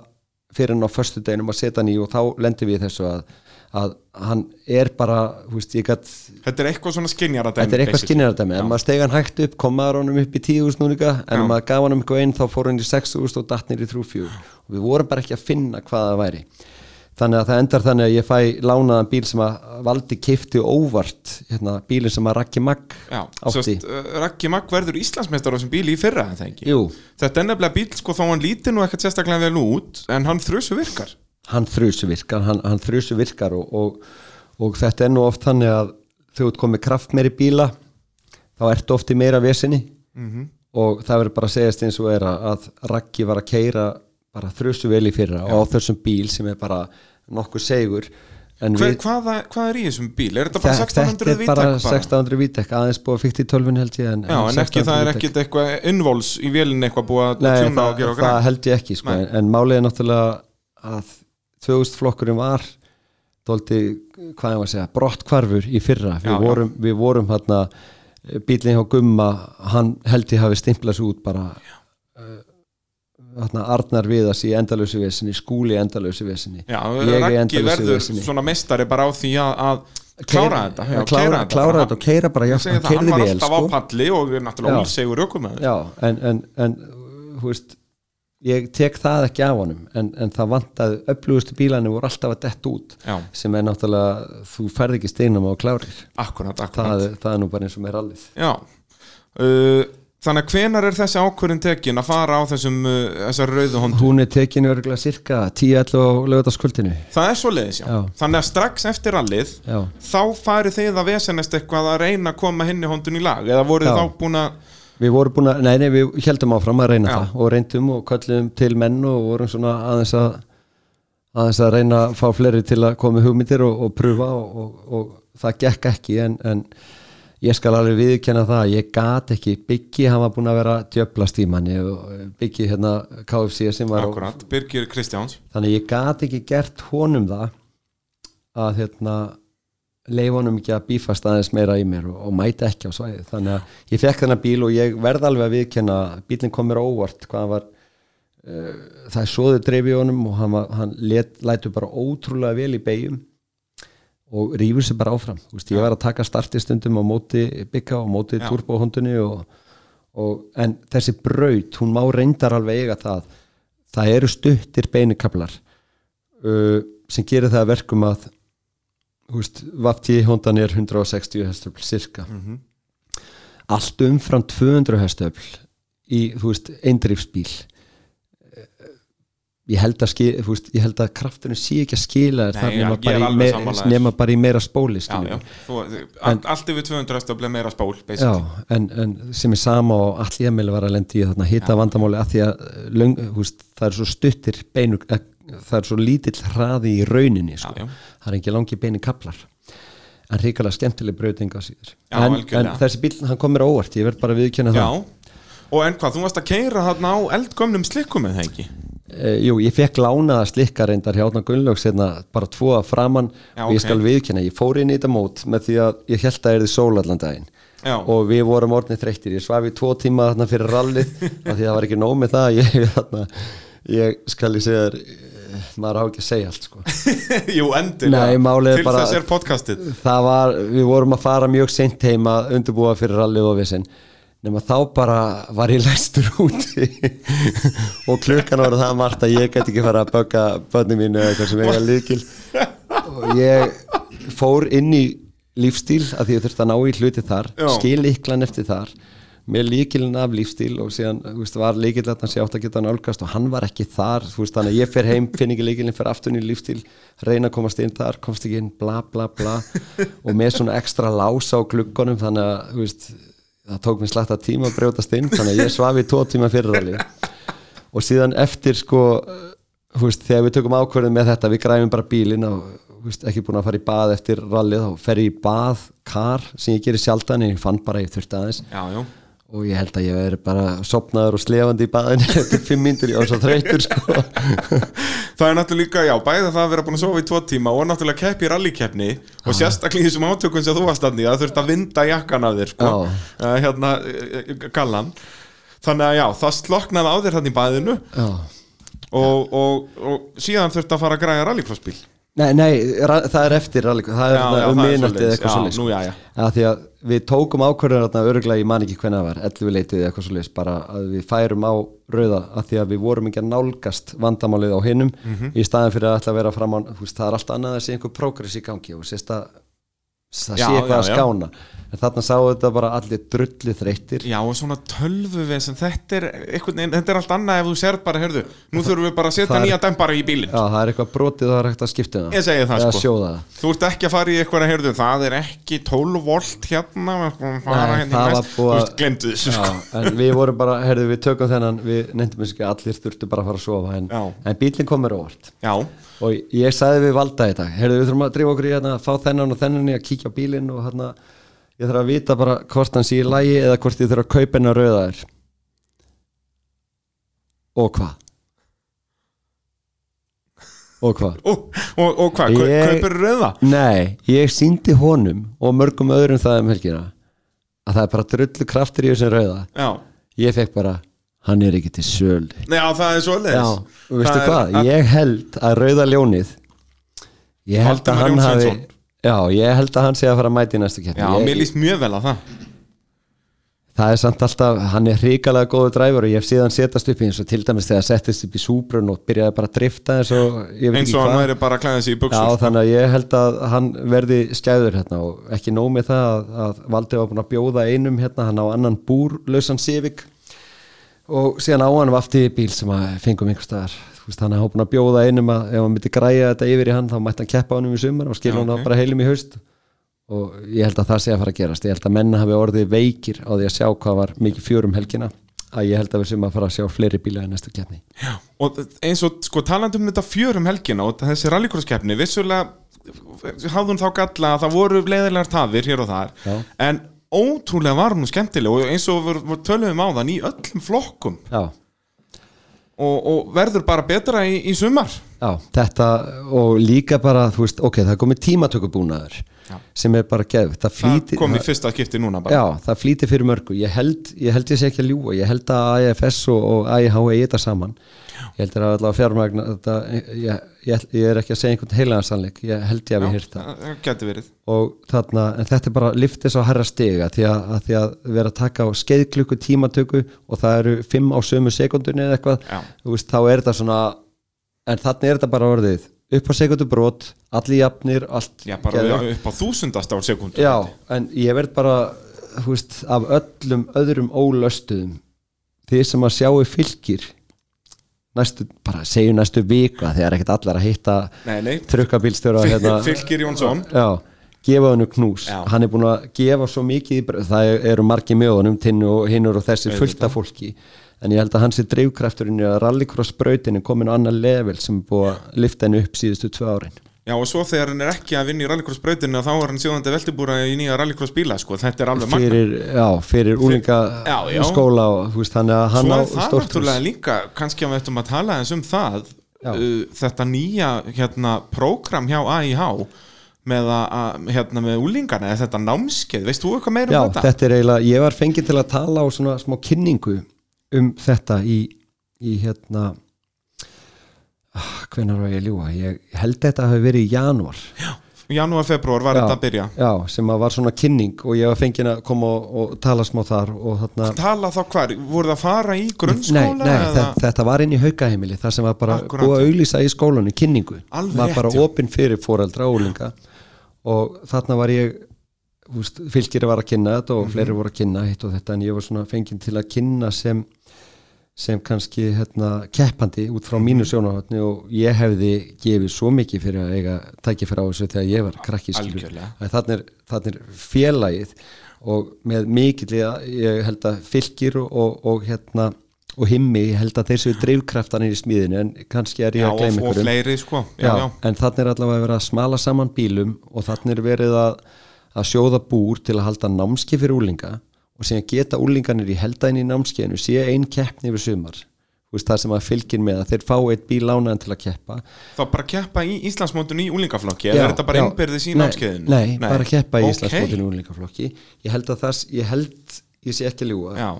fyrir hann á förstu deginum að setja hann í og þá lendi við þessu að, að hann er bara, veist, gætt
Þetta er eitthvað svona skinjara
Þetta er eitthvað skinnjaradæmi, ef maður steg hann hægt upp kom maður honum upp í 10.000 núlíka en
Já.
ef maður gaf hann um eitthvað einn þá fór hann í 6.000 og datt nýr í 3.4 og við vorum bara ekki að finna hvað það væri. Þannig að það endar þannig að ég fæ lánaðan bíl sem að valdi kifti óvart hérna, bílinn sem að Raki Magg átti.
uh, Raggi Magg verður Íslandsmeistar á þessum bíli í fyrra, en Þetta er nefnilega bíl, sko, þá hann lítir En hann þrjusu virkar
hann hann, þrjusu virkar og, og, og þetta er nú oft þannig að þú ert komið kraft meiri bíla þá ertu oft í meira vesinni
Mhm.
og það verður bara að segjast eins og er að, Raggi var að keira bara þrjusu vel í fyrra og á þessum bíl sem er bara nokkuð segur en
Hver, hvað, hvað er í þessum bíl? Er þetta bara
Þe-
1600
þetta er bara
vítek?
1600 vítek aðeins búið fyrst í 12 held ég en,
Já, en ekki, það er
1600
ekkit eitthvað innvols í vélinn eitthvað búið að
Nei, það,
og gera og
það
græn
held ég ekki sko,
Nei.
en, en málið er náttúrulega að 2000 flokkurinn var dóldi, hvað ég var að segja brottkvarfur í fyrra við
Já, já.
vorum, við vorum hérna bílinn hjá Gumma, hann held ég hafi stimplað svo út bara uh, hérna Arnar Viðas í endalösu vesinni, skúli í endalösu vesinni
Já,
Ég í
verður
vesinni.
svona meistari bara á því að, að klára þetta já,
klára, klára, klára þetta og keira bara, já,
segi
hann
það, hann var alltaf
sko.
á palli og er náttúrulega
Já.
úlsegur ökum með
Já, en, en, en hú veist, ég tek það ekki af honum en, en það vantaði öflugustu bílanu voru alltaf að detta út
Já,
sem er náttúrulega, þú ferð ekki steinum á klárir
akkurat, akkurat
það, það er nú bara eins og með rallið
Já uh, Þannig að hvenar er þessi ákvörðin tekin að fara á þessum uh, þessar rauðu hondu?
hún er tekinu örgulega cirka 10-11 á lögutaskvöldinu
Það er svo leiðis, já.
Já.
Þannig að strax eftir rallið þá farið þið að vesenast eitthvað að reyna að koma henni hondun í lag eða voruð
Já.
þá búin að
við vorum búin að, nei, nei, við heldum áfram að reyna
Já.
það og reyndum og köllum til menn og vorum svona aðeins að aðeins að reyna að fá fleiri til að koma hugmyndir og, og pröfa og, og, og það gekk ekki en, en ég skal alveg viðkenna það að ég gat ekki. Byggi, hann var búin að vera djöblast í manni og byggi hérna KFC sem var
akkurat, Birgir Kristjáns.
Þannig ég gat ekki gert honum það að hérna leif honum ekki að bífast aðeins meira í mér og, og mæta ekki á svæði þannig að ég fekk þennan bíl og ég verð alveg að viðkenna bílinn kom mér á óvart hvað var uh, það er svoðu dreif í honum og hann, var, hann let, lætur bara ótrúlega vel í beigjum og rýfur sér bara áfram. Þú veist, ég var að taka starti stundum á móti bygga og móti og, en þessi braut hún má reyndar alveg eiga það það eru stuttir beinikablar uh, sem gerir það að verkum að Vafti hondan er 160 hestöfl cirka
Mhm.
allt umfram 200 hestöfl í, eindrifsbíl. Ég held að að krafturinn sé ekki að skila
já,
nema
er
bara, í
þér.
nema bara í meira spóli
Já, já, þú, all, allt yfir 200 stöfli meira spól
Já, en, en sem er sama og allir meðlega var að lendi í þarna hitta vandamáli að því að löng, húst, það er svo stuttir beinu, eh, það er svo lítill hraði í rauninni sko.
Já, já.
það er ekki langi beini kaplar. En ríkala skemmtileg breyting á síður.
Já,
en, en þessi bíl, hann kom mér á óvart ég verð bara að viðkjöna það.
Og en hvað, þú varst að keira þarna á eldgömnum slikkum með það ekki?
e, Jú, ég fekk lánaða slikka reyndar hjá Gunnlaugs hérna, bara tvo að framann og ég skal viðkjöna, ég fór inn í þetta mót með því að ég held að það er þið sól allan daginn.
Já,
og við vorum orðnið þreyttir. Ég svaf í tvo tíma þarna fyrir rallið af því það var ekki nóg með það. Ég, þarna, ég skal ég segja maður á ekki að segja allt sko.
jú, endilega. Til
bara-
þess er podcastið.
Það var, við vorum að fara mjög seint heima undirbúa fyrir rallið og vissin nema þá bara var ég læstur úti. Og klukkan var það margt að ég gæti ekki fara að bögga bönni mínu eða eitthvað sem eiga líkil og ég fór inn í lífstíl að því ég þurfti að ná í hluti þar skil líklan eftir þar með líkilin af lífstíl og síðan veist, var líkil að hann sé átt að geta hann ölkast og hann var ekki þar veist, þannig að ég fer heim, finn ekki líkilin fyrir aftur í lífstíl, reyna að komast inn þar komst ekki inn, bla bla bla. Og með svona ekstra lása á gluggunum þannig að veist, það tók mér slætt að tíma að brjótast inn þannig að ég svaf í tvo tíma fyrir rally. Og síðan eftir sko þegar við tökum ákvörðum með þetta við græfum bara bílinn og ekki búin að fara í bað eftir rallið þá fer ég í bað, kar sem ég gerir sjaldan en ég fann bara að ég þurfti aðeins.
Já, já
og ég held að ég veri bara sopnaður og slefandi í baðinu eftir fimm myndir, ég var svo þreytur sko.
Það er náttúrulega líka, já, bæði það að vera búin að sofa í tvo tíma og náttúrulega keppi í rallykeppni og sérstaklega í þessum átökum sem þú varst að það þurft að vinda jakkan af þér, sko. Uh, hérna, uh, gallan. Þannig að já, það sloknaði á þér þannig í baðinu og, og, og síðan þurft að fara að græja rallycrossbíl.
Nei, nei, það er eftir rally, það er
Já, já,
um við tókum ákvörðun þarna öruglega, ég man ekki hvernig það var 11 leitið eða eitthvað svo leis, bara að við færum á rauða að því að við vorum ekki að nálgast vandamálið á hinnum í staðin fyrir að að vera fram á, þú veist, það er allt annað að sé einhver progress í gangi og sést að það sé eitthvað að skána. En þarna sáu þetta bara allir drullu þreyttir.
Já, og svona tölvuvesen, þetta er, veginn, þetta er allt annað ef þú sér bara, heyrðu, nú þurfum við bara að setja nýja dempara í bílinn.
Já, það er eitthvað brotið og það er hægt að skipta um það.
Ég segi það,
eða
sko. Þú ert ekki að fara í eitthvað að heyrðu, það er ekki 12 volt hérna,
Nei,
hérna
það var búið að-
sko.
En við vorum bara, herðu, við tökum þennan við nefndum þess ekki, allir þurftu bara að fara að sofa en, en bílinn kom mér óvart.
Já,
og ég sagði við valda þetta herðu, við þurfum að drífa okkur í hérna, fá þennan og þennan í að kíkja á bílinn og hérna ég þarf að vita bara hvort hann sé í lægi eða hvort ég þurf að kaupa hennar rauða þér og hvað? Og hvað?
Og, og, og hvað,
Ég-
ég... kaupir rauða?
Nei, ég síndi honum og mörgum öðrum það um helgina að það er bara drullu kraftur í þessum rauða.
Já,
ég fekk bara, hann er ekki til söl
já, það er svo
Já, og veistu hvað, ég held að rauða ljónið ég held að hann hafi já, ég held að hann sé að fara að mæta í næstu keppni.
Já,
ég,
mér líst mjög vel á það.
það er samt alltaf, hann er hrikalega góður dræfur og ég hef síðan setast upp í eins og til dæmis þegar settist upp í súbrun og byrjaði bara að drifta eins og ég veit
Eins
ekki
og hann
hvað.
væri bara að klæða sig í
Já,
buksur.
þannig að ég held að hann verði skæður hérna og ekki nóg með það að, að Valdi var búin að bjóða einum hérna, hann á annan búrlausan Civic og síðan á hann vafti bíl sem að fengum einhver staðar Þú veist, hann búin að bjóða einum að ef hann myndi græja þetta yfir í hann þá mætti hann keppa á honum í sumar og skilja
Já,
hann
ok.
bara heilum í haust og ég held að það sé að fara að gerast ég held að menna hafi orðið veikir á því að sjá hvað var mikið fjörum helgina að ég held að við sem að fara að sjá fleiri bíla í næstu keppni
og eins og sko talandi um þetta fjörum helgina og þessi rallycrosskeppni vissulega hafði hún þá galla að það voru leiðilegar tafir hér og þar
Já.
en ótrúlega var hún skemmtileg og eins og við, við töluðum á þann í öllum flokkum.
Já,
og, og verður bara betra í, í sumar.
Já, þetta og líka bara, þú veist, ok, það er komið tímatökubúnaður
Já.
sem er bara geð, það
það
flýti
kom í fyrsta skipti núna bara.
Já, það flýti fyrir mörgu, ég held ég held ég sé ekki að ljúa, ég held að IFS og, og IH eigi þetta saman. Ég held að allavega fjármagna þetta, ég, ég, ég er ekki að segja einhvern heilagan sannleik, ég held ég að við hýrt það.
það geti verið.
Og þarna, en þetta er bara liftis á herra stiga því að, að því að vera að taka á skeiðklukku tímatöku og það eru fimm á sömu sekundunni eða eitthvað veist, þá er þetta svona en þannig er þetta bara orðið upp á sekundu brot, allir jafnir allt
Já, bara
geðveikt.
upp á þúsundast á sekundu
Já, en ég verð bara veist, af öllum öðrum ólöstuðum þið sem að sjáu fylgir næstu, bara segjum næstu vika þegar ekkert allar að hitta trukkabílstjóra hérna,
Fylkir Jónsson.
Já, gefa hennu knús.
Já.
hann er búin að gefa svo mikið það eru margir með honum, tinnu og hinnur og þessi
Auðvitað.
fullt af fólki. En ég held að hans er dreifkrafturinn í að rallycross brautin er komin á annar level sem er búið að lifta henni upp síðustu tvö árin
Já, og svo þegar hann er ekki að vinna í rallycross-brautinu þá er hann sjóðandi veltibúra í nýja rallycross-bíla sko. þetta er alveg magna
fyrir, já, fyrir úlinga
Já, já.
skóla og þú veist þannig að hann
Svo
á
er það
stórt hús
náttúrulega líka kannski að við ættum að tala eins um það
Já.
uh, þetta nýja hérna, prógram hjá AIH með, hérna, með úlingana eða þetta námskeið, veist þú eitthvað meira
Já,
um þetta?
þetta er eiginlega, ég var fengið til að tala á svona smá kynningu um þetta í, í hérna ah, hvenær var ég að ljúga ég held þetta hafi verið í janúar
Janúar, februar var þetta að byrja
já, sem að var svona kynning og ég var fengið að koma og, og tala smá þar þarna
Tala þá hvar, voru það að fara í
Nei,
grunnskóla?
nei
eða?
þetta, þetta var inn í haukaheimili það sem var bara búið að auglýsa í skólanum kynningu,
Alveg
var bara
já.
opinn fyrir foreldra og úlinga og þarna var ég fylgir var að kynna þetta og
Mhm.
fleiri voru að kynna hitt og þetta en ég var svona fenginn til að kynna sem sem kannski hérna, keppandi út frá mínu sjónahotni og ég hefði gefið svo mikið fyrir að eiga tækifæra á þessu þegar ég var krakki skilur.
Algjörlega.
Að þannig er, er félagið og með mikill ég held að fylgir og, og, og hérna og himmi, ég held að þeir séu dreifkraftanir í smíðinu en kannski er ég
Já,
að gleyma einhverjum
fleiri sko já, já.
en þannig er allavega verið að smala saman bílum og þannig er verið að, að sjóða búr til að halda námski fyrir úlinga og síðan geta úlinganir í heldæðin í námskeiðinu sé ein keppni yfir sumar. Það sem að fylgir með að þeir fá eitt bíl lánaðan til að keppa.
Þá bara keppa í Íslandsmótun í úlingaflokki eða er þetta bara innbyrðis í
Nei,
námskeiðinu?
Nei, bara keppa í
Ok.
Íslandsmótinu úlingaflokki ég held að það, ég held ég sé ekki að ljúga.
Já,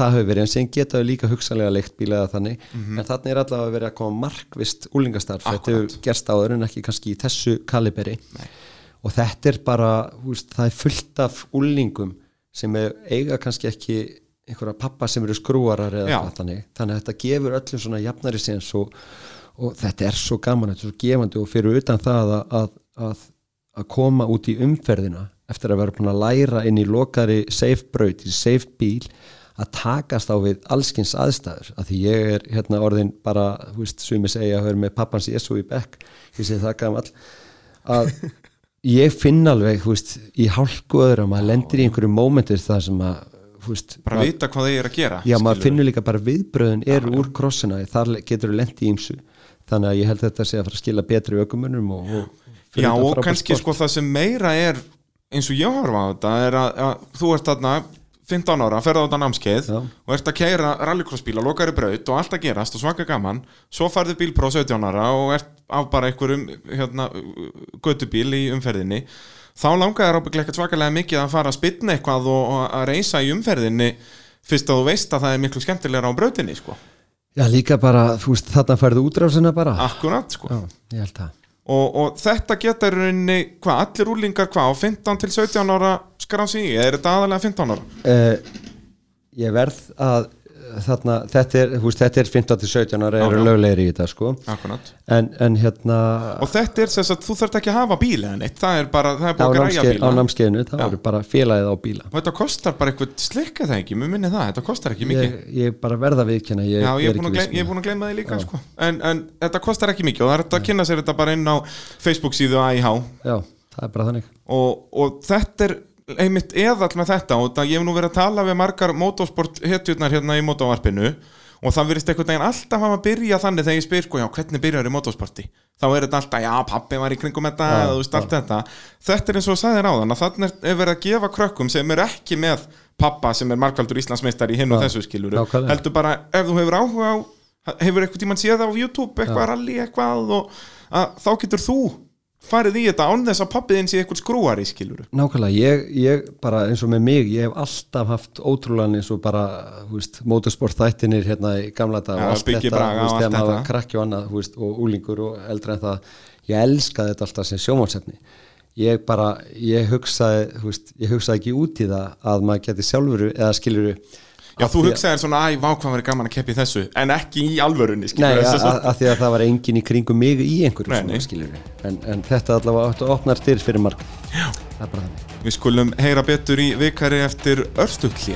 það hefur verið, en síðan geta við líka hugsanlega leikt bíla eða þannig,
Mhm.
en þannig er allavega verið að koma markvist úlingastarf, þetta hefur gerst áður en ekki kannski í þessu kaliberi
Nei.
og þetta er bara, það er fullt af úlingum sem eiga kannski ekki einhverja pappa sem eru skrúarar eða þannig, þannig að þetta gefur öllum svona jafnari séns og, og þetta er svo gaman, þetta er svo gefandi og fyrir utan það að, að, að, að koma út í umferðina eftir að vera búin að læra inn í lokari safe braut, í safe bíl að takast á við allskins aðstæður. Af því ég er hérna orðin bara þú veist, sumi segja að vera með pappans Jésu í bekk, ég segi það gamall að ég finn alveg þú veist, í hálku öðru að maður lendir í einhverju mómentir það sem að þú veist,
bara
maður-
vita hvað þið er að gera
Já, maður finnur líka bara viðbröðin eru úr krossina, þar getur þú lent í ýmsu. Þannig að ég held að þetta sé að fara að skila betri ökumunum og, og
Já og kannski sko það sem meira er eins og ég horfa á þetta er að, að þú ert þarna 15 ára, ferða á þetta námskeið
Já.
og ert að keira rallycrossbíla, lokari braut og allt að gerast og svaka gaman svo farðu bílpróf 17 ára og ert á bara einhverjum hérna, göttubíl í umferðinni þá þér ábygglega ekkert svakalega mikið að fara að spynna eitthvað og, að reysa í umferðinni fyrst að þú veist að það er miklu skemmtilegra á brautinni sko.
Já, líka bara, þú veist, þarna færðu útrásina bara
akkurat sko.
Já, ég held það
og, og þetta geta í rauninni hvað, allir úlingar hvað, á 15 til 17 ára skrási í, er þetta aðalega 15 ára?
uh, Ég verð að þarna, þetta er, veist, þetta er 15 til 17 ára eru löglegri í þetta, sko. En, en hérna
og þetta er þess að þú þarft ekki að hafa bíl eða neitt, það er bara, það er
á,
búið að græja
námskeið, á
bíla
námskeiðinu, það voru bara félagið á bíla.
Og þetta kostar bara eitthvað slikka það ekki, mér minni það, þetta kostar ekki mikið.
Ég, ég bara verða ég,
ég er,
er
búin að
ekki
gleyma, ég er
viss
búin að gleyma því líka sko. en, en þetta kostar ekki mikið og það er að kynna sér þetta bara inn á Facebook síðu AIH
Já, það er bara þannig.
Og, og þetta er einmitt eðall með þetta og það, ég hef nú verið að tala við margar motorsport hetjurnar hérna í motovarpinu og það verðist einhvern veginn alltaf að byrja þannig þegar ég spyr sko, já, hvernig byrjar í motorsporti? Þá er þetta alltaf, já, pappi var í kringum þetta þú veist allt þetta. Þetta er eins og að sagði ráðan að þannig er verið að gefa krökkum sem er ekki með pappa sem er markvaldur Íslandsmeistar í hinn og
Já,
þessu skiluru heldur bara, ef þú hefur áhuga á hefur eitthvað tímann séð á YouTube eitthvað rally eitthvað og að, þá getur þú farið í þetta án þess að pappiðin sé eitthvað skrúari skiluru
Nákvæmlega, ég, ég bara eins og með mig, ég hef alltaf haft ótrúlega eins og bara, þú veist, motorsport þættinir hérna í gamla dag
Já,
og allt þetta,
Braga og
veist, þegar maður krakki og annað, þú veist, og úlingur og eldra en það, ég elskaði þetta alltaf sem sjómansefni. Ég bara, ég hugsaði, þú veist, ég hugsaði ekki út í það að maður geti sjálfuru eða skiluru
Já, þú hugsaðir svona, æ, vá hvað verið gaman að keppi þessu En ekki í alvörunni,
Nei,
skilur
að, að því að það var engin í kringum mig í einhverju
Nei,
svona
nei.
skiluru en, en þetta allavega áttu að opnar styrir fyrir marg Já. Það er bara þannig.
Við skulum heyra betur í vikari eftir örstuðli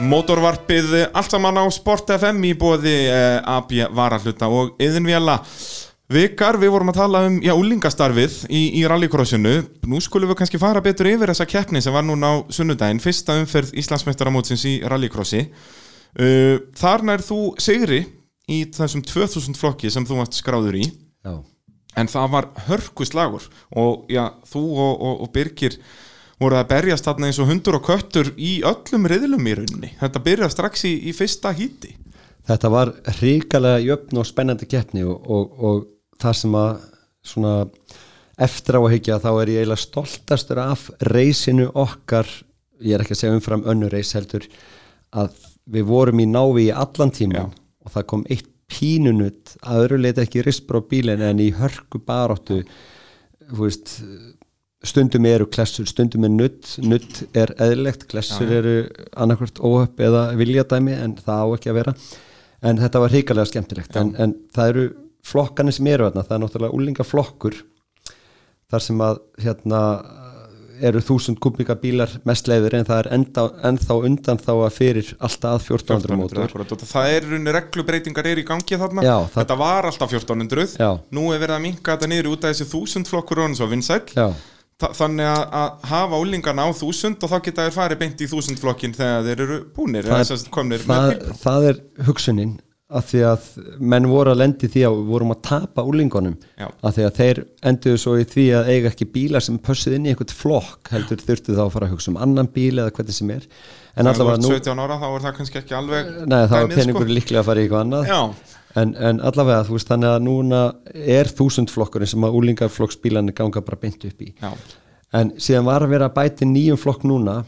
Mótorvarpið allt saman á Sport FM í bóði eh, AB Varahluta og Yðinvjala Vikar, við vorum að tala um úlingastarfið í, í rallycrossinu. Nú skulum við kannski fara betur yfir þessa keppni sem var núna á sunnudaginn. Fyrsta umferð Íslandsmeistaramótsins í rallycrossi. Uh, Þar nær þú sigri í þessum 2000 flokki sem þú varst skráður í.
Já,
en það var hörku slagur. Og já, þú og, og, og Birgir voru að berjast þarna eins og hundur og köttur í öllum riðlum í rauninni. Þetta byrjaði strax í, í fyrsta híti.
Þetta var hrikalega jöfn og spennandi keppni og, og, og það sem að svona eftir á að hyggja þá er ég eiginlega stoltastur af reysinu okkar. Ég er ekki að segja umfram önnu reys heldur að við vorum í návi í allan tíma
Já.
og það kom eitt pínunutt að öðru leita ekki rispur á bílinn en í hörku baróttu veist stundum eru klessur, stundum er nutt nutt er eðlilegt, klessur
Já,
eru annarkvort óhöpp eða viljadæmi en það á ekki að vera. En þetta var hrikalega skemmtilegt. En, en það eru flokkanir sem eru þarna það er náttúrulega úlingaflokkur þar sem að hérna eru þúsund kubíka bílar mest leiður en það er enda, ennþá undan þá að fyrir alltaf að 1400 mótor.
og það er runni reglubreitingar er í gangi þarna.
Já, það-
þetta var alltaf 1400
Já.
nú er verið að minka þetta niður út af þessi 1000 flokkur og vinsæll.
Já,
Þa- þannig að, að hafa úlingarna á 1000 og þá geta þeir farið beint í 1000 flokkin þegar þeir eru búnir
það, það, það er hugsunin að því að menn voru að lendi því að við vorum að tapa úlingunum. Að því að þeir enduðu svo í því að eiga ekki bílar sem pössuð inn í einhvern flokk heldur þurftu þá að fara að hugsa um annan bíl eða hvernig sem er. En allavega nú
17 ára þá er það kannski ekki alveg
Nei, þá er peningur
sko.
líklega að fara í eitthvað annað. En, en allavega, þú veist, þannig að núna er þúsundflokkurinn sem að úlingaflokksbílarnir ganga bara beint upp í.
Já,
en síðan var að vera að bæti nýjum flokk núna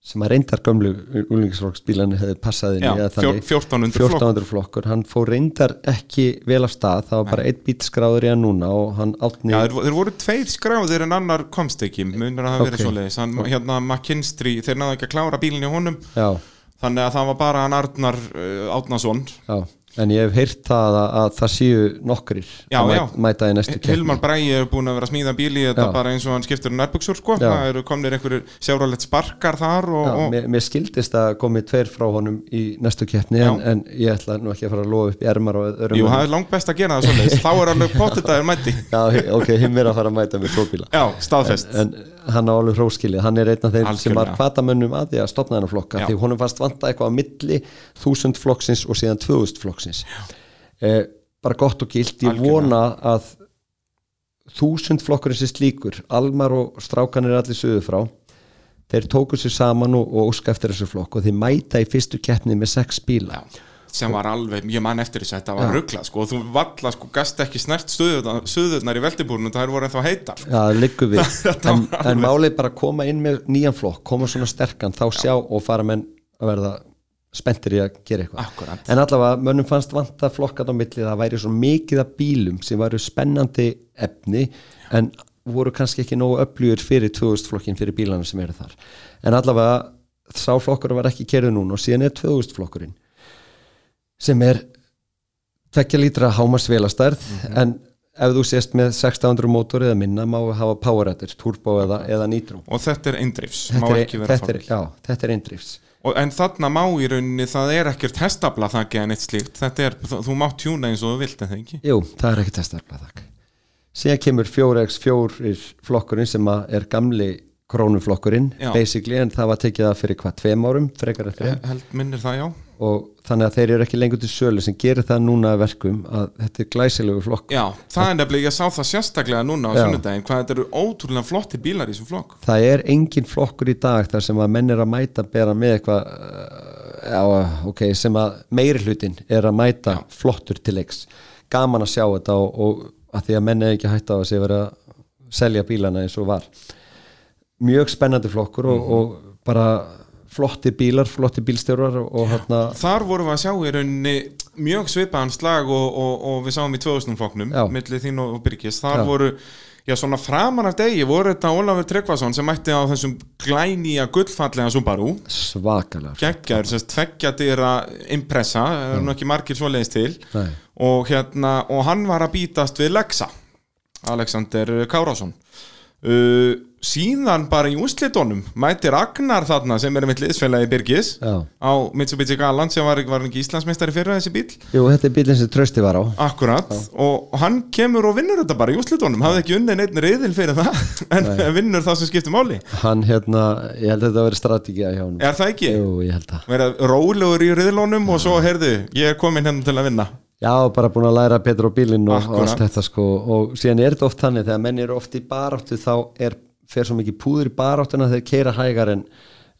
sem að reyndar gömlu úlingisflokksbílarnir hefði passað inn í
Já,
eða þannig,
fjó- 1400 flokk.
1400 flokkur. Hann fór reyndar ekki vel af stað. Það var bara einn bít skráður í hann núna og hann átni
Já, þeir, voru tveir skráðir en annar komst ekki. Munur að það hafi verið svoleiðis. Hann, hérna McKinstry, þeir náðu ekki að klára bílinni honum.
Já,
þannig að það var bara hann Arnar uh, Átnason
já, en ég hef heyrt það að, að það séu nokkrir
Já,
að
já.
mæ- mæta í næstu keppni.
Hilmar Bræi er búin að vera að smíða bíli þetta
Já.
bara eins og hann skiptur um nærbuksur sko. Það eru komnir einhverjir sjáralegt sparkar þar og, og,
mér, mér skildist að komi tveir frá honum í næstu keppni en, en ég ætla nú ekki að fara að lofa upp í ermar og öðrum
Jú, það er langt best að gera það svoleiðis þá er alveg potið að er mæti
Já, ok, hinn er að fara að mæta með tróbíla
Já, staðfest
en hann á alveg hróskilið, hann er einn af þeim sem var kvatamönnum að því að stopna þennan flokka
Já.
því honum fannst vanta eitthvað á milli þúsund flokksins og síðan tvöðust flokksins. Eh, bara gott og gilt. Ég
Algjörlega.
vona að þúsund flokkurinn sem slíkur. Almar og strákanir allir söðu frá. Þeir tóku sér saman og, og óska eftir þessu flokk og þeir mæta í fyrstu keppni með sex bíla.
Já, sem var alveg, ég man eftir þess að þetta var ruggla sko, og þú valla sko, gast ekki snert stöðurnar í veldibúrinu það voru ennþá heitar
Já, liggur við. En, en málið bara að koma inn með nýjan flokk koma svona sterkan, þá sjá og fara menn að verða spenntir í að gera eitthvað. En allavega, mönnum fannst vanta flokkat á milli það væri svo mikið af bílum sem væru spennandi efni en voru kannski ekki nógu öflugur fyrir 2000 flokkin fyrir bílana sem eru þar. En allavega, sá flokkur var ekki kerðu núna og síðan er 2000 flokkurinn sem er tvekja lítra hámarsvelastærð en ef þú sést með 1600 mótor eða minna má hafa poweradder, turbo eða, eða nitro
og þetta er eindrifs, má ekki vera
þetta er,
fórl
já, þetta er eindrifs.
Og, en þarna má í rauninni það er ekkert hestabla þakki en eitt slíkt þetta er, þú, mátt tjúna eins og þú vilt en það ekki?
Jú, það er ekki testarblað þakk síðan kemur 4x4 flokkurinn sem er gamli krónuflokkurinn
Já.
basically en það var tekið það fyrir hvað tveim árum frekar eftir
Ég held minnir það já.
Og þannig að þeir eru ekki lengur til sölu sem gerir það núna verkum að þetta er glæsilegu flokk
Já, það er nefnilega, ég sá það sérstaklega núna á
Já.
sunnudaginn, hvað þetta eru ótrúlega flotti bílar í þessum flokk
það er engin flokkur í dag þar sem að menn er að mæta bera með eitthvað uh, já, ok, sem að meiri hlutin er að mæta flottur til leiks. Gaman að sjá þetta og, og að því að menn er ekki hægt á að sé verið að selja bílana eins og var mjög spennandi flokkur og,
Mhm.
og bara flotti bílar, flotti bílstjórar og, hérna
Þar vorum við að sjá í rauninni mjög svipaðan slag og, og, og við sáum í 2000 flokknum,
Já.
milli þín og, Byrgis þar
Já.
voru, já svona framan af degi voru þetta Ólafur Tryggvason sem mætti á þessum glænýja gullfallega Subaru
svakalega
geggjar, sérst tveggjadýra impressa, það er nú ekki margir svoleiðis til
Nei.
og hérna og hann var að bítast við Lexa Alexander Kárásson uh, síðan bara í úrslitunum mætir Agnar þarna sem er mitt liðsfélagi Birgis
Já.
á Mitsubishi Galant sem var, var ekki Íslandsmeistari fyrir þessi bíl
Jú, þetta er bílinn sem trösti var á.
Akkurat, og hann kemur og vinnur þetta bara í úrslitunum, hafði ekki unnið neitt reyðil fyrir það, en vinnur það sem skiptir máli.
Hann hérna, ég held að þetta veri strategið hjá hann
Er það ekki?
Jú, ég held að
Verða rólegur í reyðilónum og svo, heyrðu, ég er komin hérna til að vinna.
Já, bara búin að læra betur á bílinn og,
Akkúrat.
allt þetta sko. Og síðan er þetta oft þannig þegar menn eru oft í baráttu þá er, fer svo mikið púður í baráttuna þegar keira hægar en,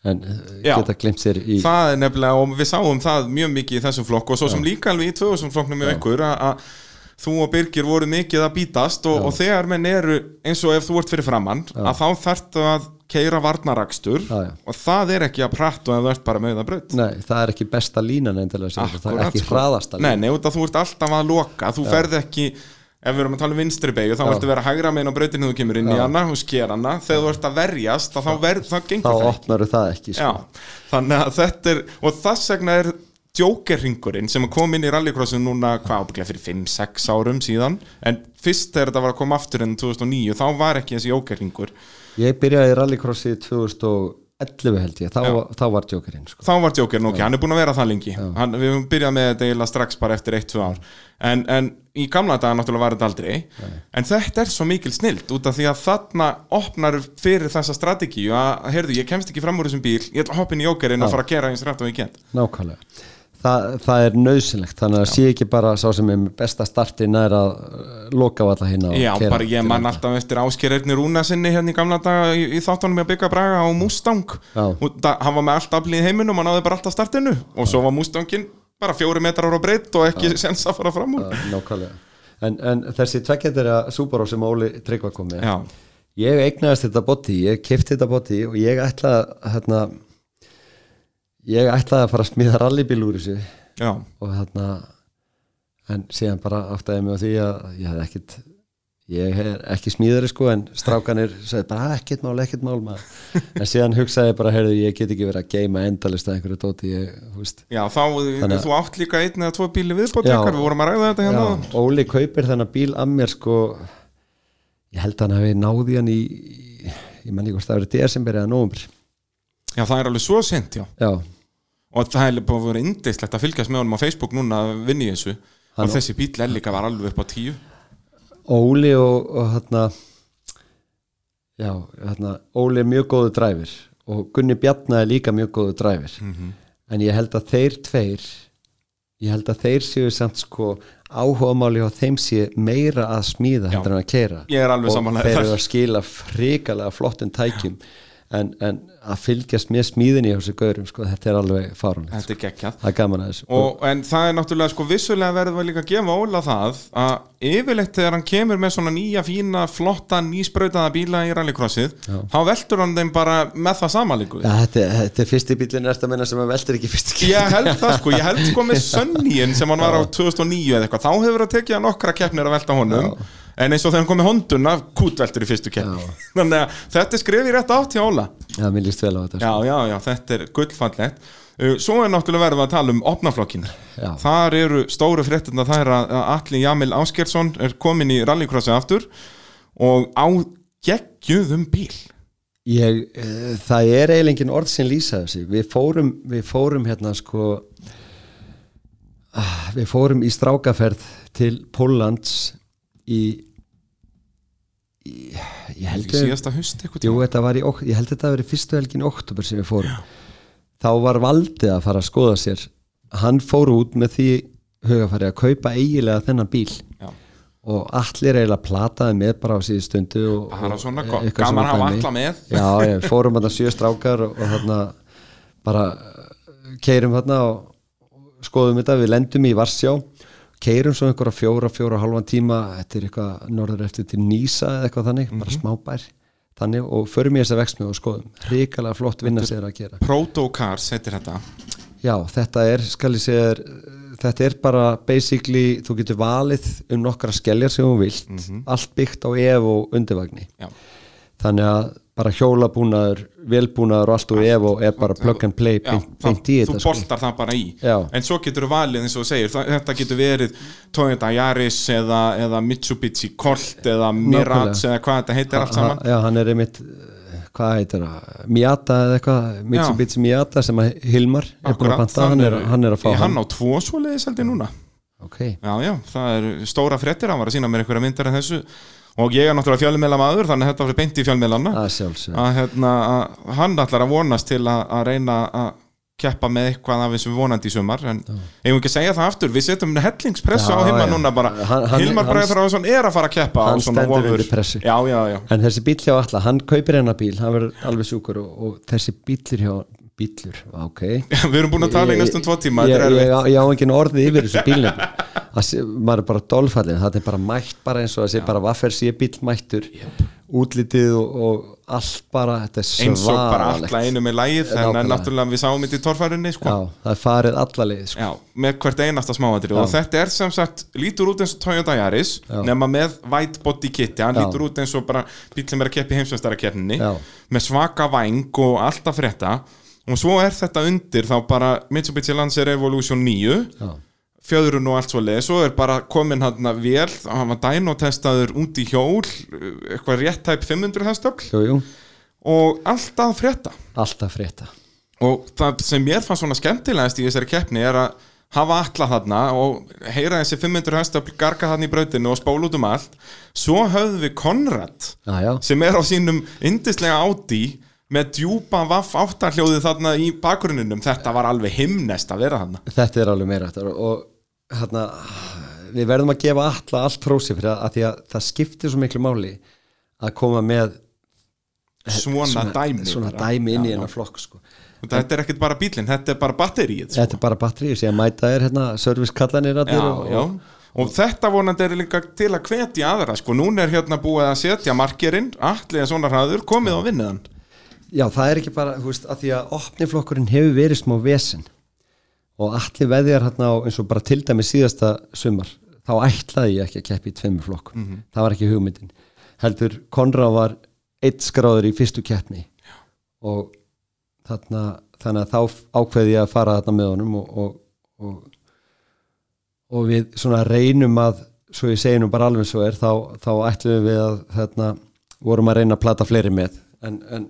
en eh,
Já.
geta glimt sér í
Það er nefnilega, og við sáum það mjög mikið í þessum flokk og svo sem líka alveg í 2000 flokknum með ykkur að að þú og Birgir voru mikið að bítast og, og þegar menn eru eins og ef þú ert fyrir framann að þá þarftu að keira varnarakstur
Já, já.
og það er ekki að og ef þú ert bara með það brödd
Nei, það er ekki besta línan endilega sem sagt, það er ekki
sko.
hraðasta
Nei,
línan.
nei, að þú ert alltaf að loka Þú ferð ekki, ef við erum að tala um vinstri beigju þá ertu verið að hægra meginn á brautinu þú kemur inn já. í hana og sker hana, þegar þú ert að verjast þá, verð, þá gengur það ekki,
opnar það ekki sko.
þannig að þetta er og þess vegna er djókerringurinn sem kom inn í rallycrossum núna hvað ábygglega fyrir 5-6 árum síðan. En fyrst þegar þetta var að koma aftur enn 2009 þá var ekki þessi djókerringur
Ég byrjaði rallycrossi 2000 11 held ég, þá, þá var djókerinn sko.
þá var djókerinn, ok, Já. hann er búin að vera það lengi. Hann, við höfum byrjað með þetta eiginlega strax bara eftir 1-2 ár, en, en í gamla daga náttúrulega var þetta aldrei, Nei. en þetta er svo mikil snilt út af því að þarna opnar fyrir þessa strategíu að, heyrðu, ég kemst ekki fram úr þessum bíl, ég ætla að hoppa inn í jókerinn og fara að gera eins rætt og ég get.
Nákvæmlega. Þa, það er nöðsynlegt, þannig að sé ekki bara sá sem er besta startin er að uh, loka á alla hérna
Já, bara ég man
keyra.
alltaf eftir Áskerirni Rúna sinni hérna í gamla daga í, í þáttunum með að byggja braga á Mustang.
Já.
og það, hann var með allt aflið í heiminum og náði bara alltaf startinu. Og svo var Mustangin bara fjóri metrar á breytt og ekki sens að fara fram úr.
Já, Nákvæmlega. En, en þessi tvekkjættir að Subaru sem Óli Tryggva kom með
Já,
ég eignaðist þetta boti, ég kefti þetta boti og ég ætla hérna, ég ætlaði að fara að smíða rallybíl úr þessu.
Já,
og þarna en síðan bara áttaði mig á því að ég hef ekkit ég er ekki smíðari sko en strákanir sagði bara "Ah, ekkert mál, ekkert mál maður. En síðan hugsaði ég bara, heyrðu, ég get ekki verið að geima endalist að einhverju dóti ég,
já þá,
Þannig
þú átt líka einn eða tvo bíli viðbót
Já.
ykkar, við vorum að ræða þetta hérna.
Óli kaupir þennan bíl að mér sko ég held að hann hafi náði hann í ég menn ekki hvort það verið desember eða nóvumber
Já, það er alveg svo sent, já.
Já,
og það er að vera indislegt að fylgjast með honum á Facebook núna að vinna í þessu.
Hann-
og þessi bíl er líka var alveg upp á tíu.
Óli og, og hérna já, hérna Óli er mjög góðu dræfir og Gunni Bjarnar er líka mjög góðu dræfir
Mhm.
en ég held að þeir tveir ég held að þeir séu samt sko áhugamáli á þeim sé meira að smíða
Já.
heldur en að keira
Ég er alveg
og
samanlega
þeir eru að skila frikalega flottum tækjum en, en að fylgjast með smíðinni á þessu gaurum sko, þetta er alveg fárunlegt
Þetta er geggjað.
Það er gaman að þessu.
Og, En það er náttúrulega sko vissulega verður við líka að gefa Óla það að yfirleitt þegar hann kemur með svona nýja fína flotta nýsprautaða bíla í rallycrossið þá veltur hann þeim bara með það samanlíku
ja, þetta, þetta er fyrsti bílinn erst að menna sem að veldur ekki fyrsti
Ég held það sko, ég held sko með Sunnyin sem hann var á 2009 eða eitthvað, þá hefur en eins og þegar hann kom með honduna kútveltur í fyrstu keppni. Þannig að þetta er skrifið rétt átt hjá Óla.
Já, mér líst vel á þetta sko.
Já, já, já, þetta er gullfallegt. Uh, Svo er náttúrulega verið að tala um opnaflokkin
Já.
Þar eru stóru fréttina er að Atli Jamil Áskersson er komin í rallycrossi aftur og á geggjuðum bíl.
Ég, uh, það er eiginlega engin orð sem lýsa þessi við fórum, við fórum hérna sko ah, við fórum í strákaferð til Póllands í, í ég held
Í síðasta haust eitthvað
Jú, var í, ég held þetta að vera fyrstu helgin í oktober sem við fórum. Þá var valdið að fara að skoða sér. Hann fór út með því hugafæri að kaupa eiginlega þennan bíl.
Já.
og allir eiginlega plataði með bara á síðu stundu og,
Það er svona gott, gaman að hafa alla með.
Já, ég, fórum þarna sjö strákar og, og þarna bara keirum þarna og skoðum þetta, við lendum í Varsjá keirum svo einhverja fjóra, fjóra og halvan tíma þetta er eitthvað norður eftir til Nýsa eða eitthvað þannig, bara
Mhm.
smábær. Þannig og förum í þessa vexmið og skoðum. Hrikalega flott vinna sér að gera.
Proto Cars heitir þetta.
Já, þetta er, skal ég segja þetta er bara basically, þú getur valið um nokkra skelljar sem þú vilt allt byggt á ef og undirvagni.
Já.
þannig að bara hjólabúnaður, velbúnaður og allt og ef og er bara plug and play
Já, það,
í
þú
sko.
boltar það bara í.
Já.
en svo getur þú valið eins og segir þetta getur verið Toyota Yaris eða, eða Mitsubishi Colt eða Mirage eða hvað þetta heitir allt saman.
Já, hann er einmitt eh, hvað heitir það, Miata eða eitthvað? Mitsubishi Miata sem að Hilmar er búin að panta, hann er, hann er að fá
Í hann. á tvo svoleiðis held ég núna?
Ok,
Já, já, það er stóra fréttir, hann var að sína mér einhverja myndar en þessu og ég er náttúrulega fjölmiðla maður þannig að þetta var beint í fjölmiðlana.
Að
hérna, að hann ætlar að vonast til að, að reyna að keppa með eitthvað af þessum vonandi í sumar en eigum ekki að segja það aftur, við setjum hellingspressu á Hilmar núna bara.
Hann-
Hilmar Þráðsson er að fara að keppa
hann stendur undir pressu.
Já, já, já,
En þessi bíl hjá alla, hann kaupir hennar bíl hann verður alveg sjúkur og, og þessi bílur hjá bílur, ok.
Við erum búin að tala í
Ég-
næstum tvo tíma
ég, ég, ég, ég á engin orðið yfir þessu bílnum að sé, maður er bara dolfallin það er bara mætt bara eins og að sé bara vaffer sé bíl mættur útlitið og, og allt bara
eins og bara alla einu með en, en
Nákvæmlega.
náttúrulega við sáum þetta í torfærunni sko.
Það er farið alla leið sko.
Með hvert einasta smáatri og þetta er sem sagt, lítur út eins og Toyota Yaris
Já.
nema með white body kitti hann
Já.
lítur út eins og bara bíl sem er að keppi heimsvestarakeppninni
Já.
með svaka væng og alltaf frétta og svo er þetta undir þá bara Mitsubishi Lancer Evolution 9
Já.
Fjöðrun og allt svo leið svo er bara komin hann að vel hann var dænotestaður út í hjól eitthvað rétt tæp 500 hestöfl og alltaf frétta.
Alltaf frétta.
Og það sem mér fannst svona skemmtilegast í þessari keppni er að hafa alla þarna og heyra þessi 500 hestöfl garga þarna í brautinu og spól út um allt. Svo höfðum við Konrad
já, já,
sem er á sínum yndislega áti með djúpa vaff áttarhljóði þarna í bakgrunninum þetta var alveg himnest að vera þarna
þetta er alveg meira og hérna við verðum að gefa alla allt prósi fyrir að, að því að það skiptir svo miklu máli að koma með
svona, dæmi
svona dæmi inn í
já.
flokk sko.
Og þetta er ekkert bara bílinn, þetta er bara batterið sko.
þetta er bara batteri sem mæta er hérna servicekallanir
já,
allir og,
já. og þetta vonandi er líka til að hvetja aðra sko, núna er hérna búið að setja markerinn allir svona hraður, komið á vinniðan
Já, það er ekki bara, þú veist, að því að opniflokkurinn hefur verið smá vesen. Og allir veðjar hérna á eins og bara til dæmi síðasta sumar þá ætlaði ég ekki að keppi í tveimur flokkum. Það var ekki hugmyndin. Heldur Konrad var eitt skráður í fyrstu keppni. Og þarna, þannig að þá ákveði ég að fara þarna með honum og, og, og, og við svona reynum að svo ég segi nú bara alveg svo er þá, þá ætlum við að þarna, vorum að reyna að plata fleiri með. En, en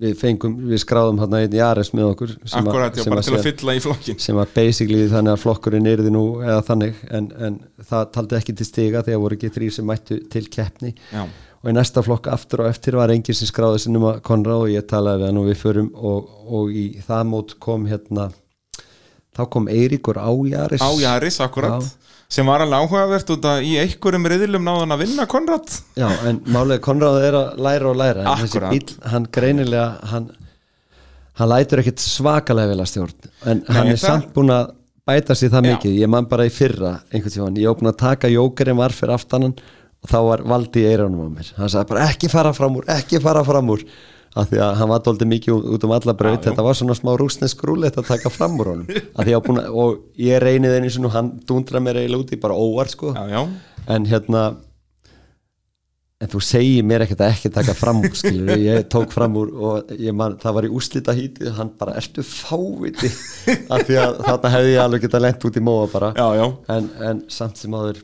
við fengum, við skráðum hérna einn í Ares með okkur sem að-
Akkurat, já,
sem
bara
að
til að
sé-
fylla í flokkin
sem var basically þannig að flokkurinn yrði nú eða þannig, en, en það taldi ekki til stiga þegar voru ekki þrýr sem mættu til keppni.
Já,
og í næsta flokk aftur og eftir var enginn sem skráði sinum að Konrad og ég talaði við hann og við förum og, og í það mót kom hérna þá kom Eiríkur Ájaris.
Á Jaris, akkurat sem var alveg áhugavert út að í einhverjum riðilum náðan að vinna Konrad
Já, en málega Konrad er að læra og læra
Akkúrat.
bíl, hann greinilega hann, hann lætur ekkit svakalega vel að stjórn en hann er
það-
samt búin að bæta sér það
Já.
mikið. Ég man bara í fyrra einhvern tímann, ég opna að taka jókerinn var fyrir aftanan og þá var valdi í eyrunum á mér. Hann sagði bara ekki fara fram úr, ekki fara fram úr af því að hann var dóldi mikið út- um alla braut, þetta var svona smá rúsnesk rúlegt að taka fram úr honum. Ég að, og ég reynið einu svona hann dundra mér eiginlega úti bara óvart sko.
Já, já,
en hérna en þú segir mér ekkert að ekki taka fram úr skilur, ég tók fram úr og man, það var í úslita hítið hann bara, ertu fáviti? Af því að þarna hefði ég alveg getað lent út í móa bara.
Já,
en, en samt sem áður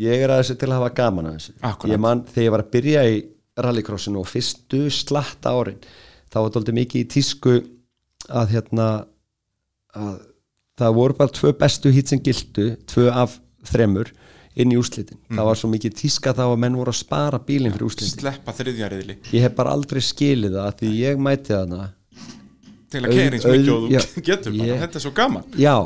ég er að þessu til að hafa gaman að þessu.
Akkúrat.
ég man þegar ég var að byrja í rallycrossinu og fyrstu slatta árin þá var þetta mikið í tísku að hérna að það voru bara tvö bestu hít sem gildu tvö af þremur inn í úslitin það var svo mikið tíska þá að menn voru að spara bílinn fyrir úslitin
Sleppa þriðja riðli.
Ég hef bara aldrei skilið það að því ég mæti þarna.
Til að keira eins mikið og þú getur bara, þetta er svo gaman.
Já,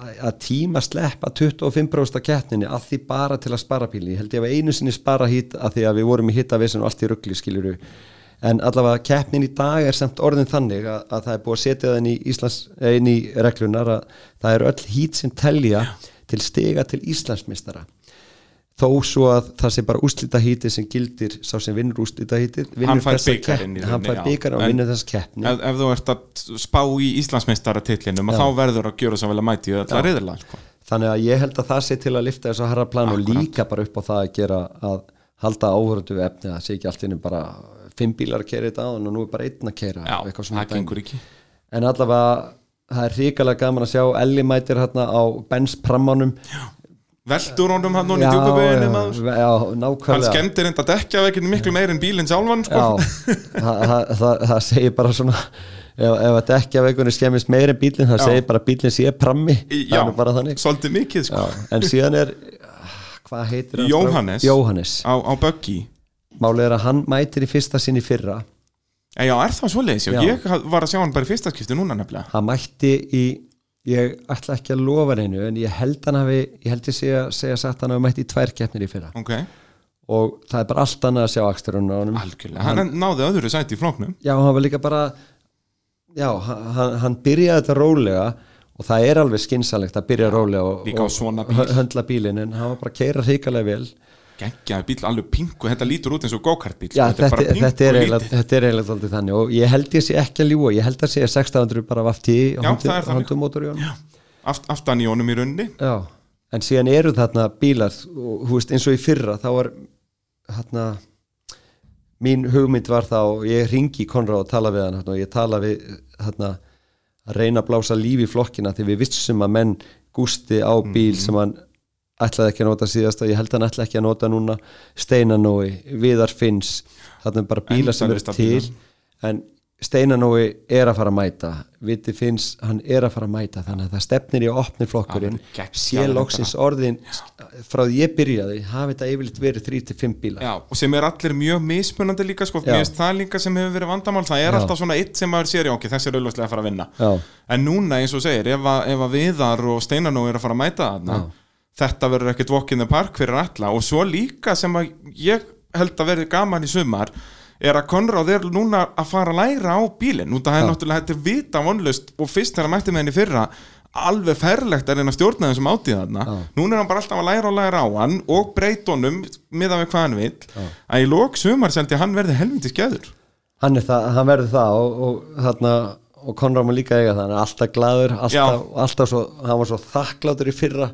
að tíma sleppa 25% af keppninni að því bara til að spara bílinn, ég held ég að einu sinni spara hít að því að við vorum í hittavesen og allt í ruggli skiluru, en allavega keppnin í dag er samt orðin þannig að, að það er búið að setja það inn í, Íslands, inn í reglunar að það eru öll hít sem telja til stiga til Íslandsmeistara þó svo að það sé bara úslita híti sem gildir sá sem vinnur úslita híti
Hann fær bikarinn í
hann fær byggarinn og vinnur þess keppni.
ef, ef þú ert að spá í Íslandsmeistaratillinum þá verður að gjöra svo vel að mæti í þetta riðla sko.
þannig að ég held að það sé til að lifta þessu harra plan og líka bara upp á það að gera að halda áhörðu við efni það sé ekki allt innum bara fimm bílar að kera þetta á og nú er bara einn að kera
Já, það gengur ekki.
En allavega það er ríkalega gaman að sjá Elli mætir hérna á Benz Prammanum
Veldur honum hann núna í
já,
Hann skemmtir enda dekja veginn miklu meir en bílinn sjálfan sko.
Já, það, það, það, það segir bara svona ef, ef að dekja veikunni skemmist meir en bílinn það
Já.
segir bara að bílinn sé prammi þannig
svolítið mikið sko.
Já, en síðan er hvað heitir hann?
Jóhannes.
Jóhannes
á, á Buggy
Málið er að hann mætir í fyrsta sinni fyrra
E, Já, er það svoleiðis? Já.
Já.
Ég var að sjá hann bara í fyrsta skipti núna nefnilega
hann mætti í ég ætla ekki að lofa neinu en ég held hann hafi ég held ég segja, segja satt hann hafi mætti í tvær keppnir í fyrra.
Ok,
og það er bara allt annað að sjá aksturinn á honum.
Algjörlega. Hann náði öðru sæti í flóknum
já, hann var líka bara já, hann, hann byrjaði þetta rólega og það er alveg skynsalegt að byrja rólega og, og höndla bílinn en hann var bara að keira hrikalega vel
Geggjaði bíl, alveg pingu, þetta lítur út eins og go-kart bíl
Já,
sko.
þetta,
pingu
þetta, er eiginlega, þetta er eiginlega aldrei þannig og ég held ég sé ekki að ljúa, ég held að sé 1600 bara vafti í
er
honum
Aft, Aftan í honum í runni
Já, en síðan eru þarna bílar og þú veist eins og í fyrra þá var þarna mín hugmynd var þá ég ringi Konrad og tala við hann og ég tala við þarna að reyna að blása lífi í flokkina því við vissum að menn gústi á bíl
Mhm.
sem hann ætlaði ekki að nota síðast og ég held hann ætlaði ekki að nota núna Steinanói, Viðar Finns þarna er bara bílar sem eru til en Steinanói er að fara að mæta Viti Finns, hann er að fara að mæta þannig að það stefnir í að opni flokkurinn.
Alveg geggjaður
sé loksins orðin frá því ég byrjaði hafi þetta yfirleitt verið 3-5 bílar.
Já, og sem er allir mjög mismunandi líka sko, það líka sem hefur verið vandamál. Það er
Já.
alltaf svona eitt sem maður sér ok, þessi er auðvitað að fara að vinna.
Já.
en núna eins og segir, ef að, ef að Viðar og Steinanó er að fara að mæta þarna þetta verður ekkert walk in the park fyrir alla og svo líka sem að ég held að verði gaman í sumar er að Konráð er núna að fara að læra á bílinn, út að það er
Já.
náttúrulega þetta er vita vonlust og fyrst þegar hann mætti með henni fyrra alveg ferlegt að reyna að stjórna þessum átíð þarna.
Já.
núna er hann bara alltaf að læra og læra á hann og breyta honum miðað við hvað hann vil að í lók sumar seldi hann verði helviti skeður.
Hann, hann verður það og, og þarna og Konrad má líka eiga það, hann er alltaf gladur alltaf, alltaf svo, hann var svo þakklátur í fyrra,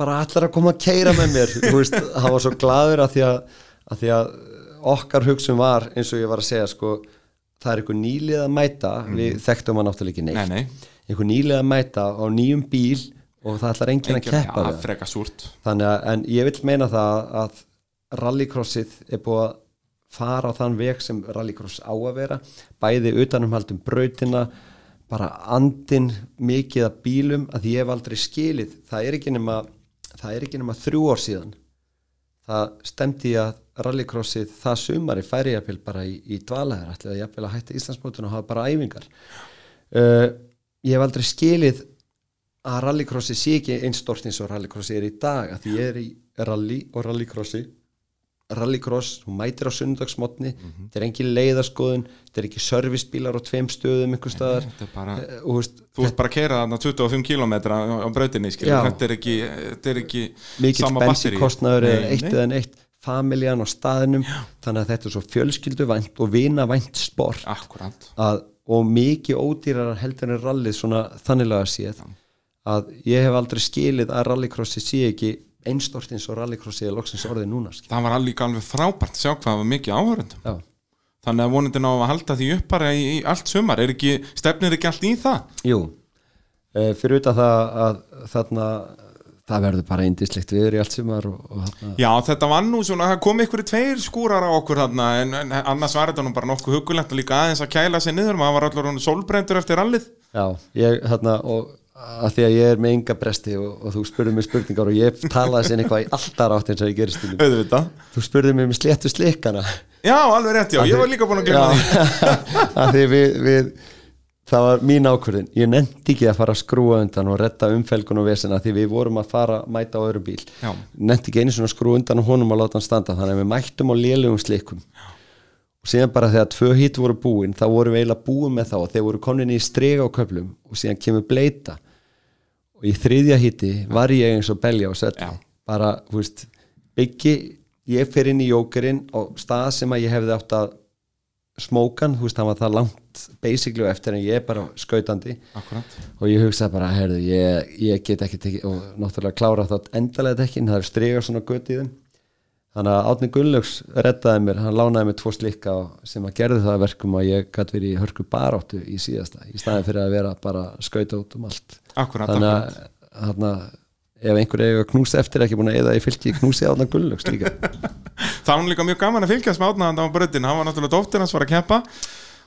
bara allar að koma að keira með mér, veist, hann var svo gladur að því að, að því að okkar hugsun var, eins og ég var að segja sko, það er einhver nýlið að mæta. Við þekktum hann náttúrulega ekki neitt.
Nei, nei.
einhver nýlið að mæta á nýjum bíl og það ætlar enginn að keppa við það. þannig að, en ég vil meina það að rallycrossið er búið að fara á þann veg sem rallycross á að vera bæði utanumhaldum brautina bara andin mikið af bílum að ég hef aldrei skilið. Það er ekki nema, það er ekki nema þrjú ár síðan. Það stemdi að rallycrossið það sumari færi jafnvel bara í, í dvalæðar ætlaði að jafnvel að hætta Íslandsmótun og hafa bara æfingar. Uh, ég hef aldrei skilið að rallycrossi sé ekki einstort eins og rallycrossi er í dag að því ég er í rally og rallycrossi rallycross, þú mætir á sundagsmotni þetta er engin leiðaskoðun þetta er ekki servicebílar á tveim stöðum einhver staðar.
er bara,
og, veist,
þú ert bara að keira þarna 25 km á, brautinni.
Já.
þetta er ekki, þetta er ekki
mikill
sama batteri.
bensinkostnaður eða
Nei,
eitt
nei.
eða neitt. Familjan á staðinum þannig að þetta er svo fjölskylduvænt og vinavænt sport. Að, og mikið ódýrar heldur en rallið svona þanniglega séð. Að ég hef aldrei skilið að rallycrossi sé ekki einstort eins og rallycrossi er loksins orðið núna skilur.
Það var alveg alveg frábært að sjá hvað það var mikið áhörundum
Já.
Þannig að vonandi ná að halda því upp bara í, í allt sumar. Er ekki, stefnir ekki allt í það?
Jú, uh, fyrir utan það að þarna það verður bara indislegt viður í allt sumar og, og þarna,
Já, þetta var nú svona, það kom ykkur tveir skúrar á okkur þarna en, en annars var þetta nú bara nokkuð hugulegt og líka aðeins að kæla sig niður. Maður var allir solbrendur eftir allið
já, ég þarna og að því að ég er með enga bresti og, og þú spurði mig spurningar og ég talaði sér eitthvað í alltaf átt eins og ég gerist þú spurði mig með sléttu slikkana.
Já, alveg rétt, já, ég var líka búin að glemma því
að því við, við það var mín ákvörðin, ég nefndi ekki að fara að skrúa undan og redda umfelgun og vesina því við vorum að fara að mæta á öðrum bíl.
Já.
nefndi ekki einu svona að skrúa undan og honum að láta hann standa þannig að við mættum á lélugum slikkum. Og síðan bara þegar tvö hitt voru búin þá vorum við eiginlega búin með þá og þeir voru komin í strega á köflum og síðan kemur bleita og í þriðja hitti var ég eins og belja og sett
Já.
bara, þú veist, byggi ég fer inn í jókerinn á stað sem að ég hefði átt að smókan, þú veist, hann var það langt basically og eftir en ég er bara skautandi.
Akkurat.
Og ég hugsaði bara, heyrðu, ég, ég get ekki tekið, og náttúrulega klára það endalega dekkin, það er striga svona gött í þeim þannig að Átni Gunnlaugs reddaði mér, hann lánaði mér tvo slikka sem að gerði það að verkum að ég gæti verið í hörku baráttu í síðasta í staðin fyrir að vera bara skauta út um allt.
Akkurat,
þannig að þarna, ef einhver eiga knús eftir ekki búin að eða í fylki knúsi Átna Gunnlaugs líka.
Það var líka mjög gaman að fylgjast með átnaðan á bröndin hann var náttúrulega dóttir hans var að keppa.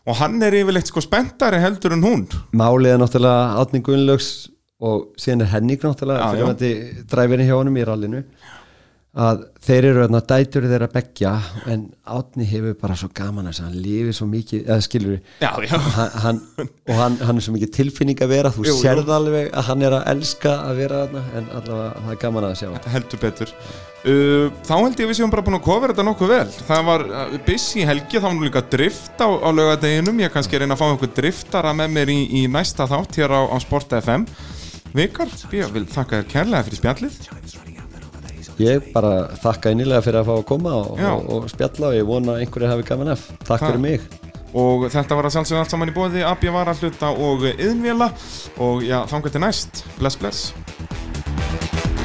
Og hann er yfirleitt sko spenntari heldur en hún.
Málið er náttúrulega Átni Gunnlaugs og síðan er Henning náttúrulega
já.
fyrirvændi dræfirinn hjá honum í rallinu að þeir eru þarna dætur þeirra beggja en Átni hefur bara svo gaman að hann lifi svo mikið, eða skilur
Já, já.
hann, og hann, hann er svo mikið tilfinning að vera þú
Jú, jú.
sérð alveg að hann er að elska að vera þarna en allavega það er gaman að sjá.
Heldur betur. Uh, þá held ég við séum bara búin að kofra þetta nokkuð vel. Það var uh, busy helgi, það var nú líka drift á, á laugadeginum, ég kannski reyna að fá einhver driftara með mér í, í næsta þátt hér á, á Sport FM Vikard, ég vil þakka þér kærlega fyrir spjallið
Ég bara þakka einilega fyrir að fá að koma og, og, og spjalla og ég vona að einhverju hafi gaman af. Takk fyrir mig.
Og þetta var að sjálfsögja allt saman í bóði, Abja var að hluta og yðnvila og já, þangar til næst. Bless, bless.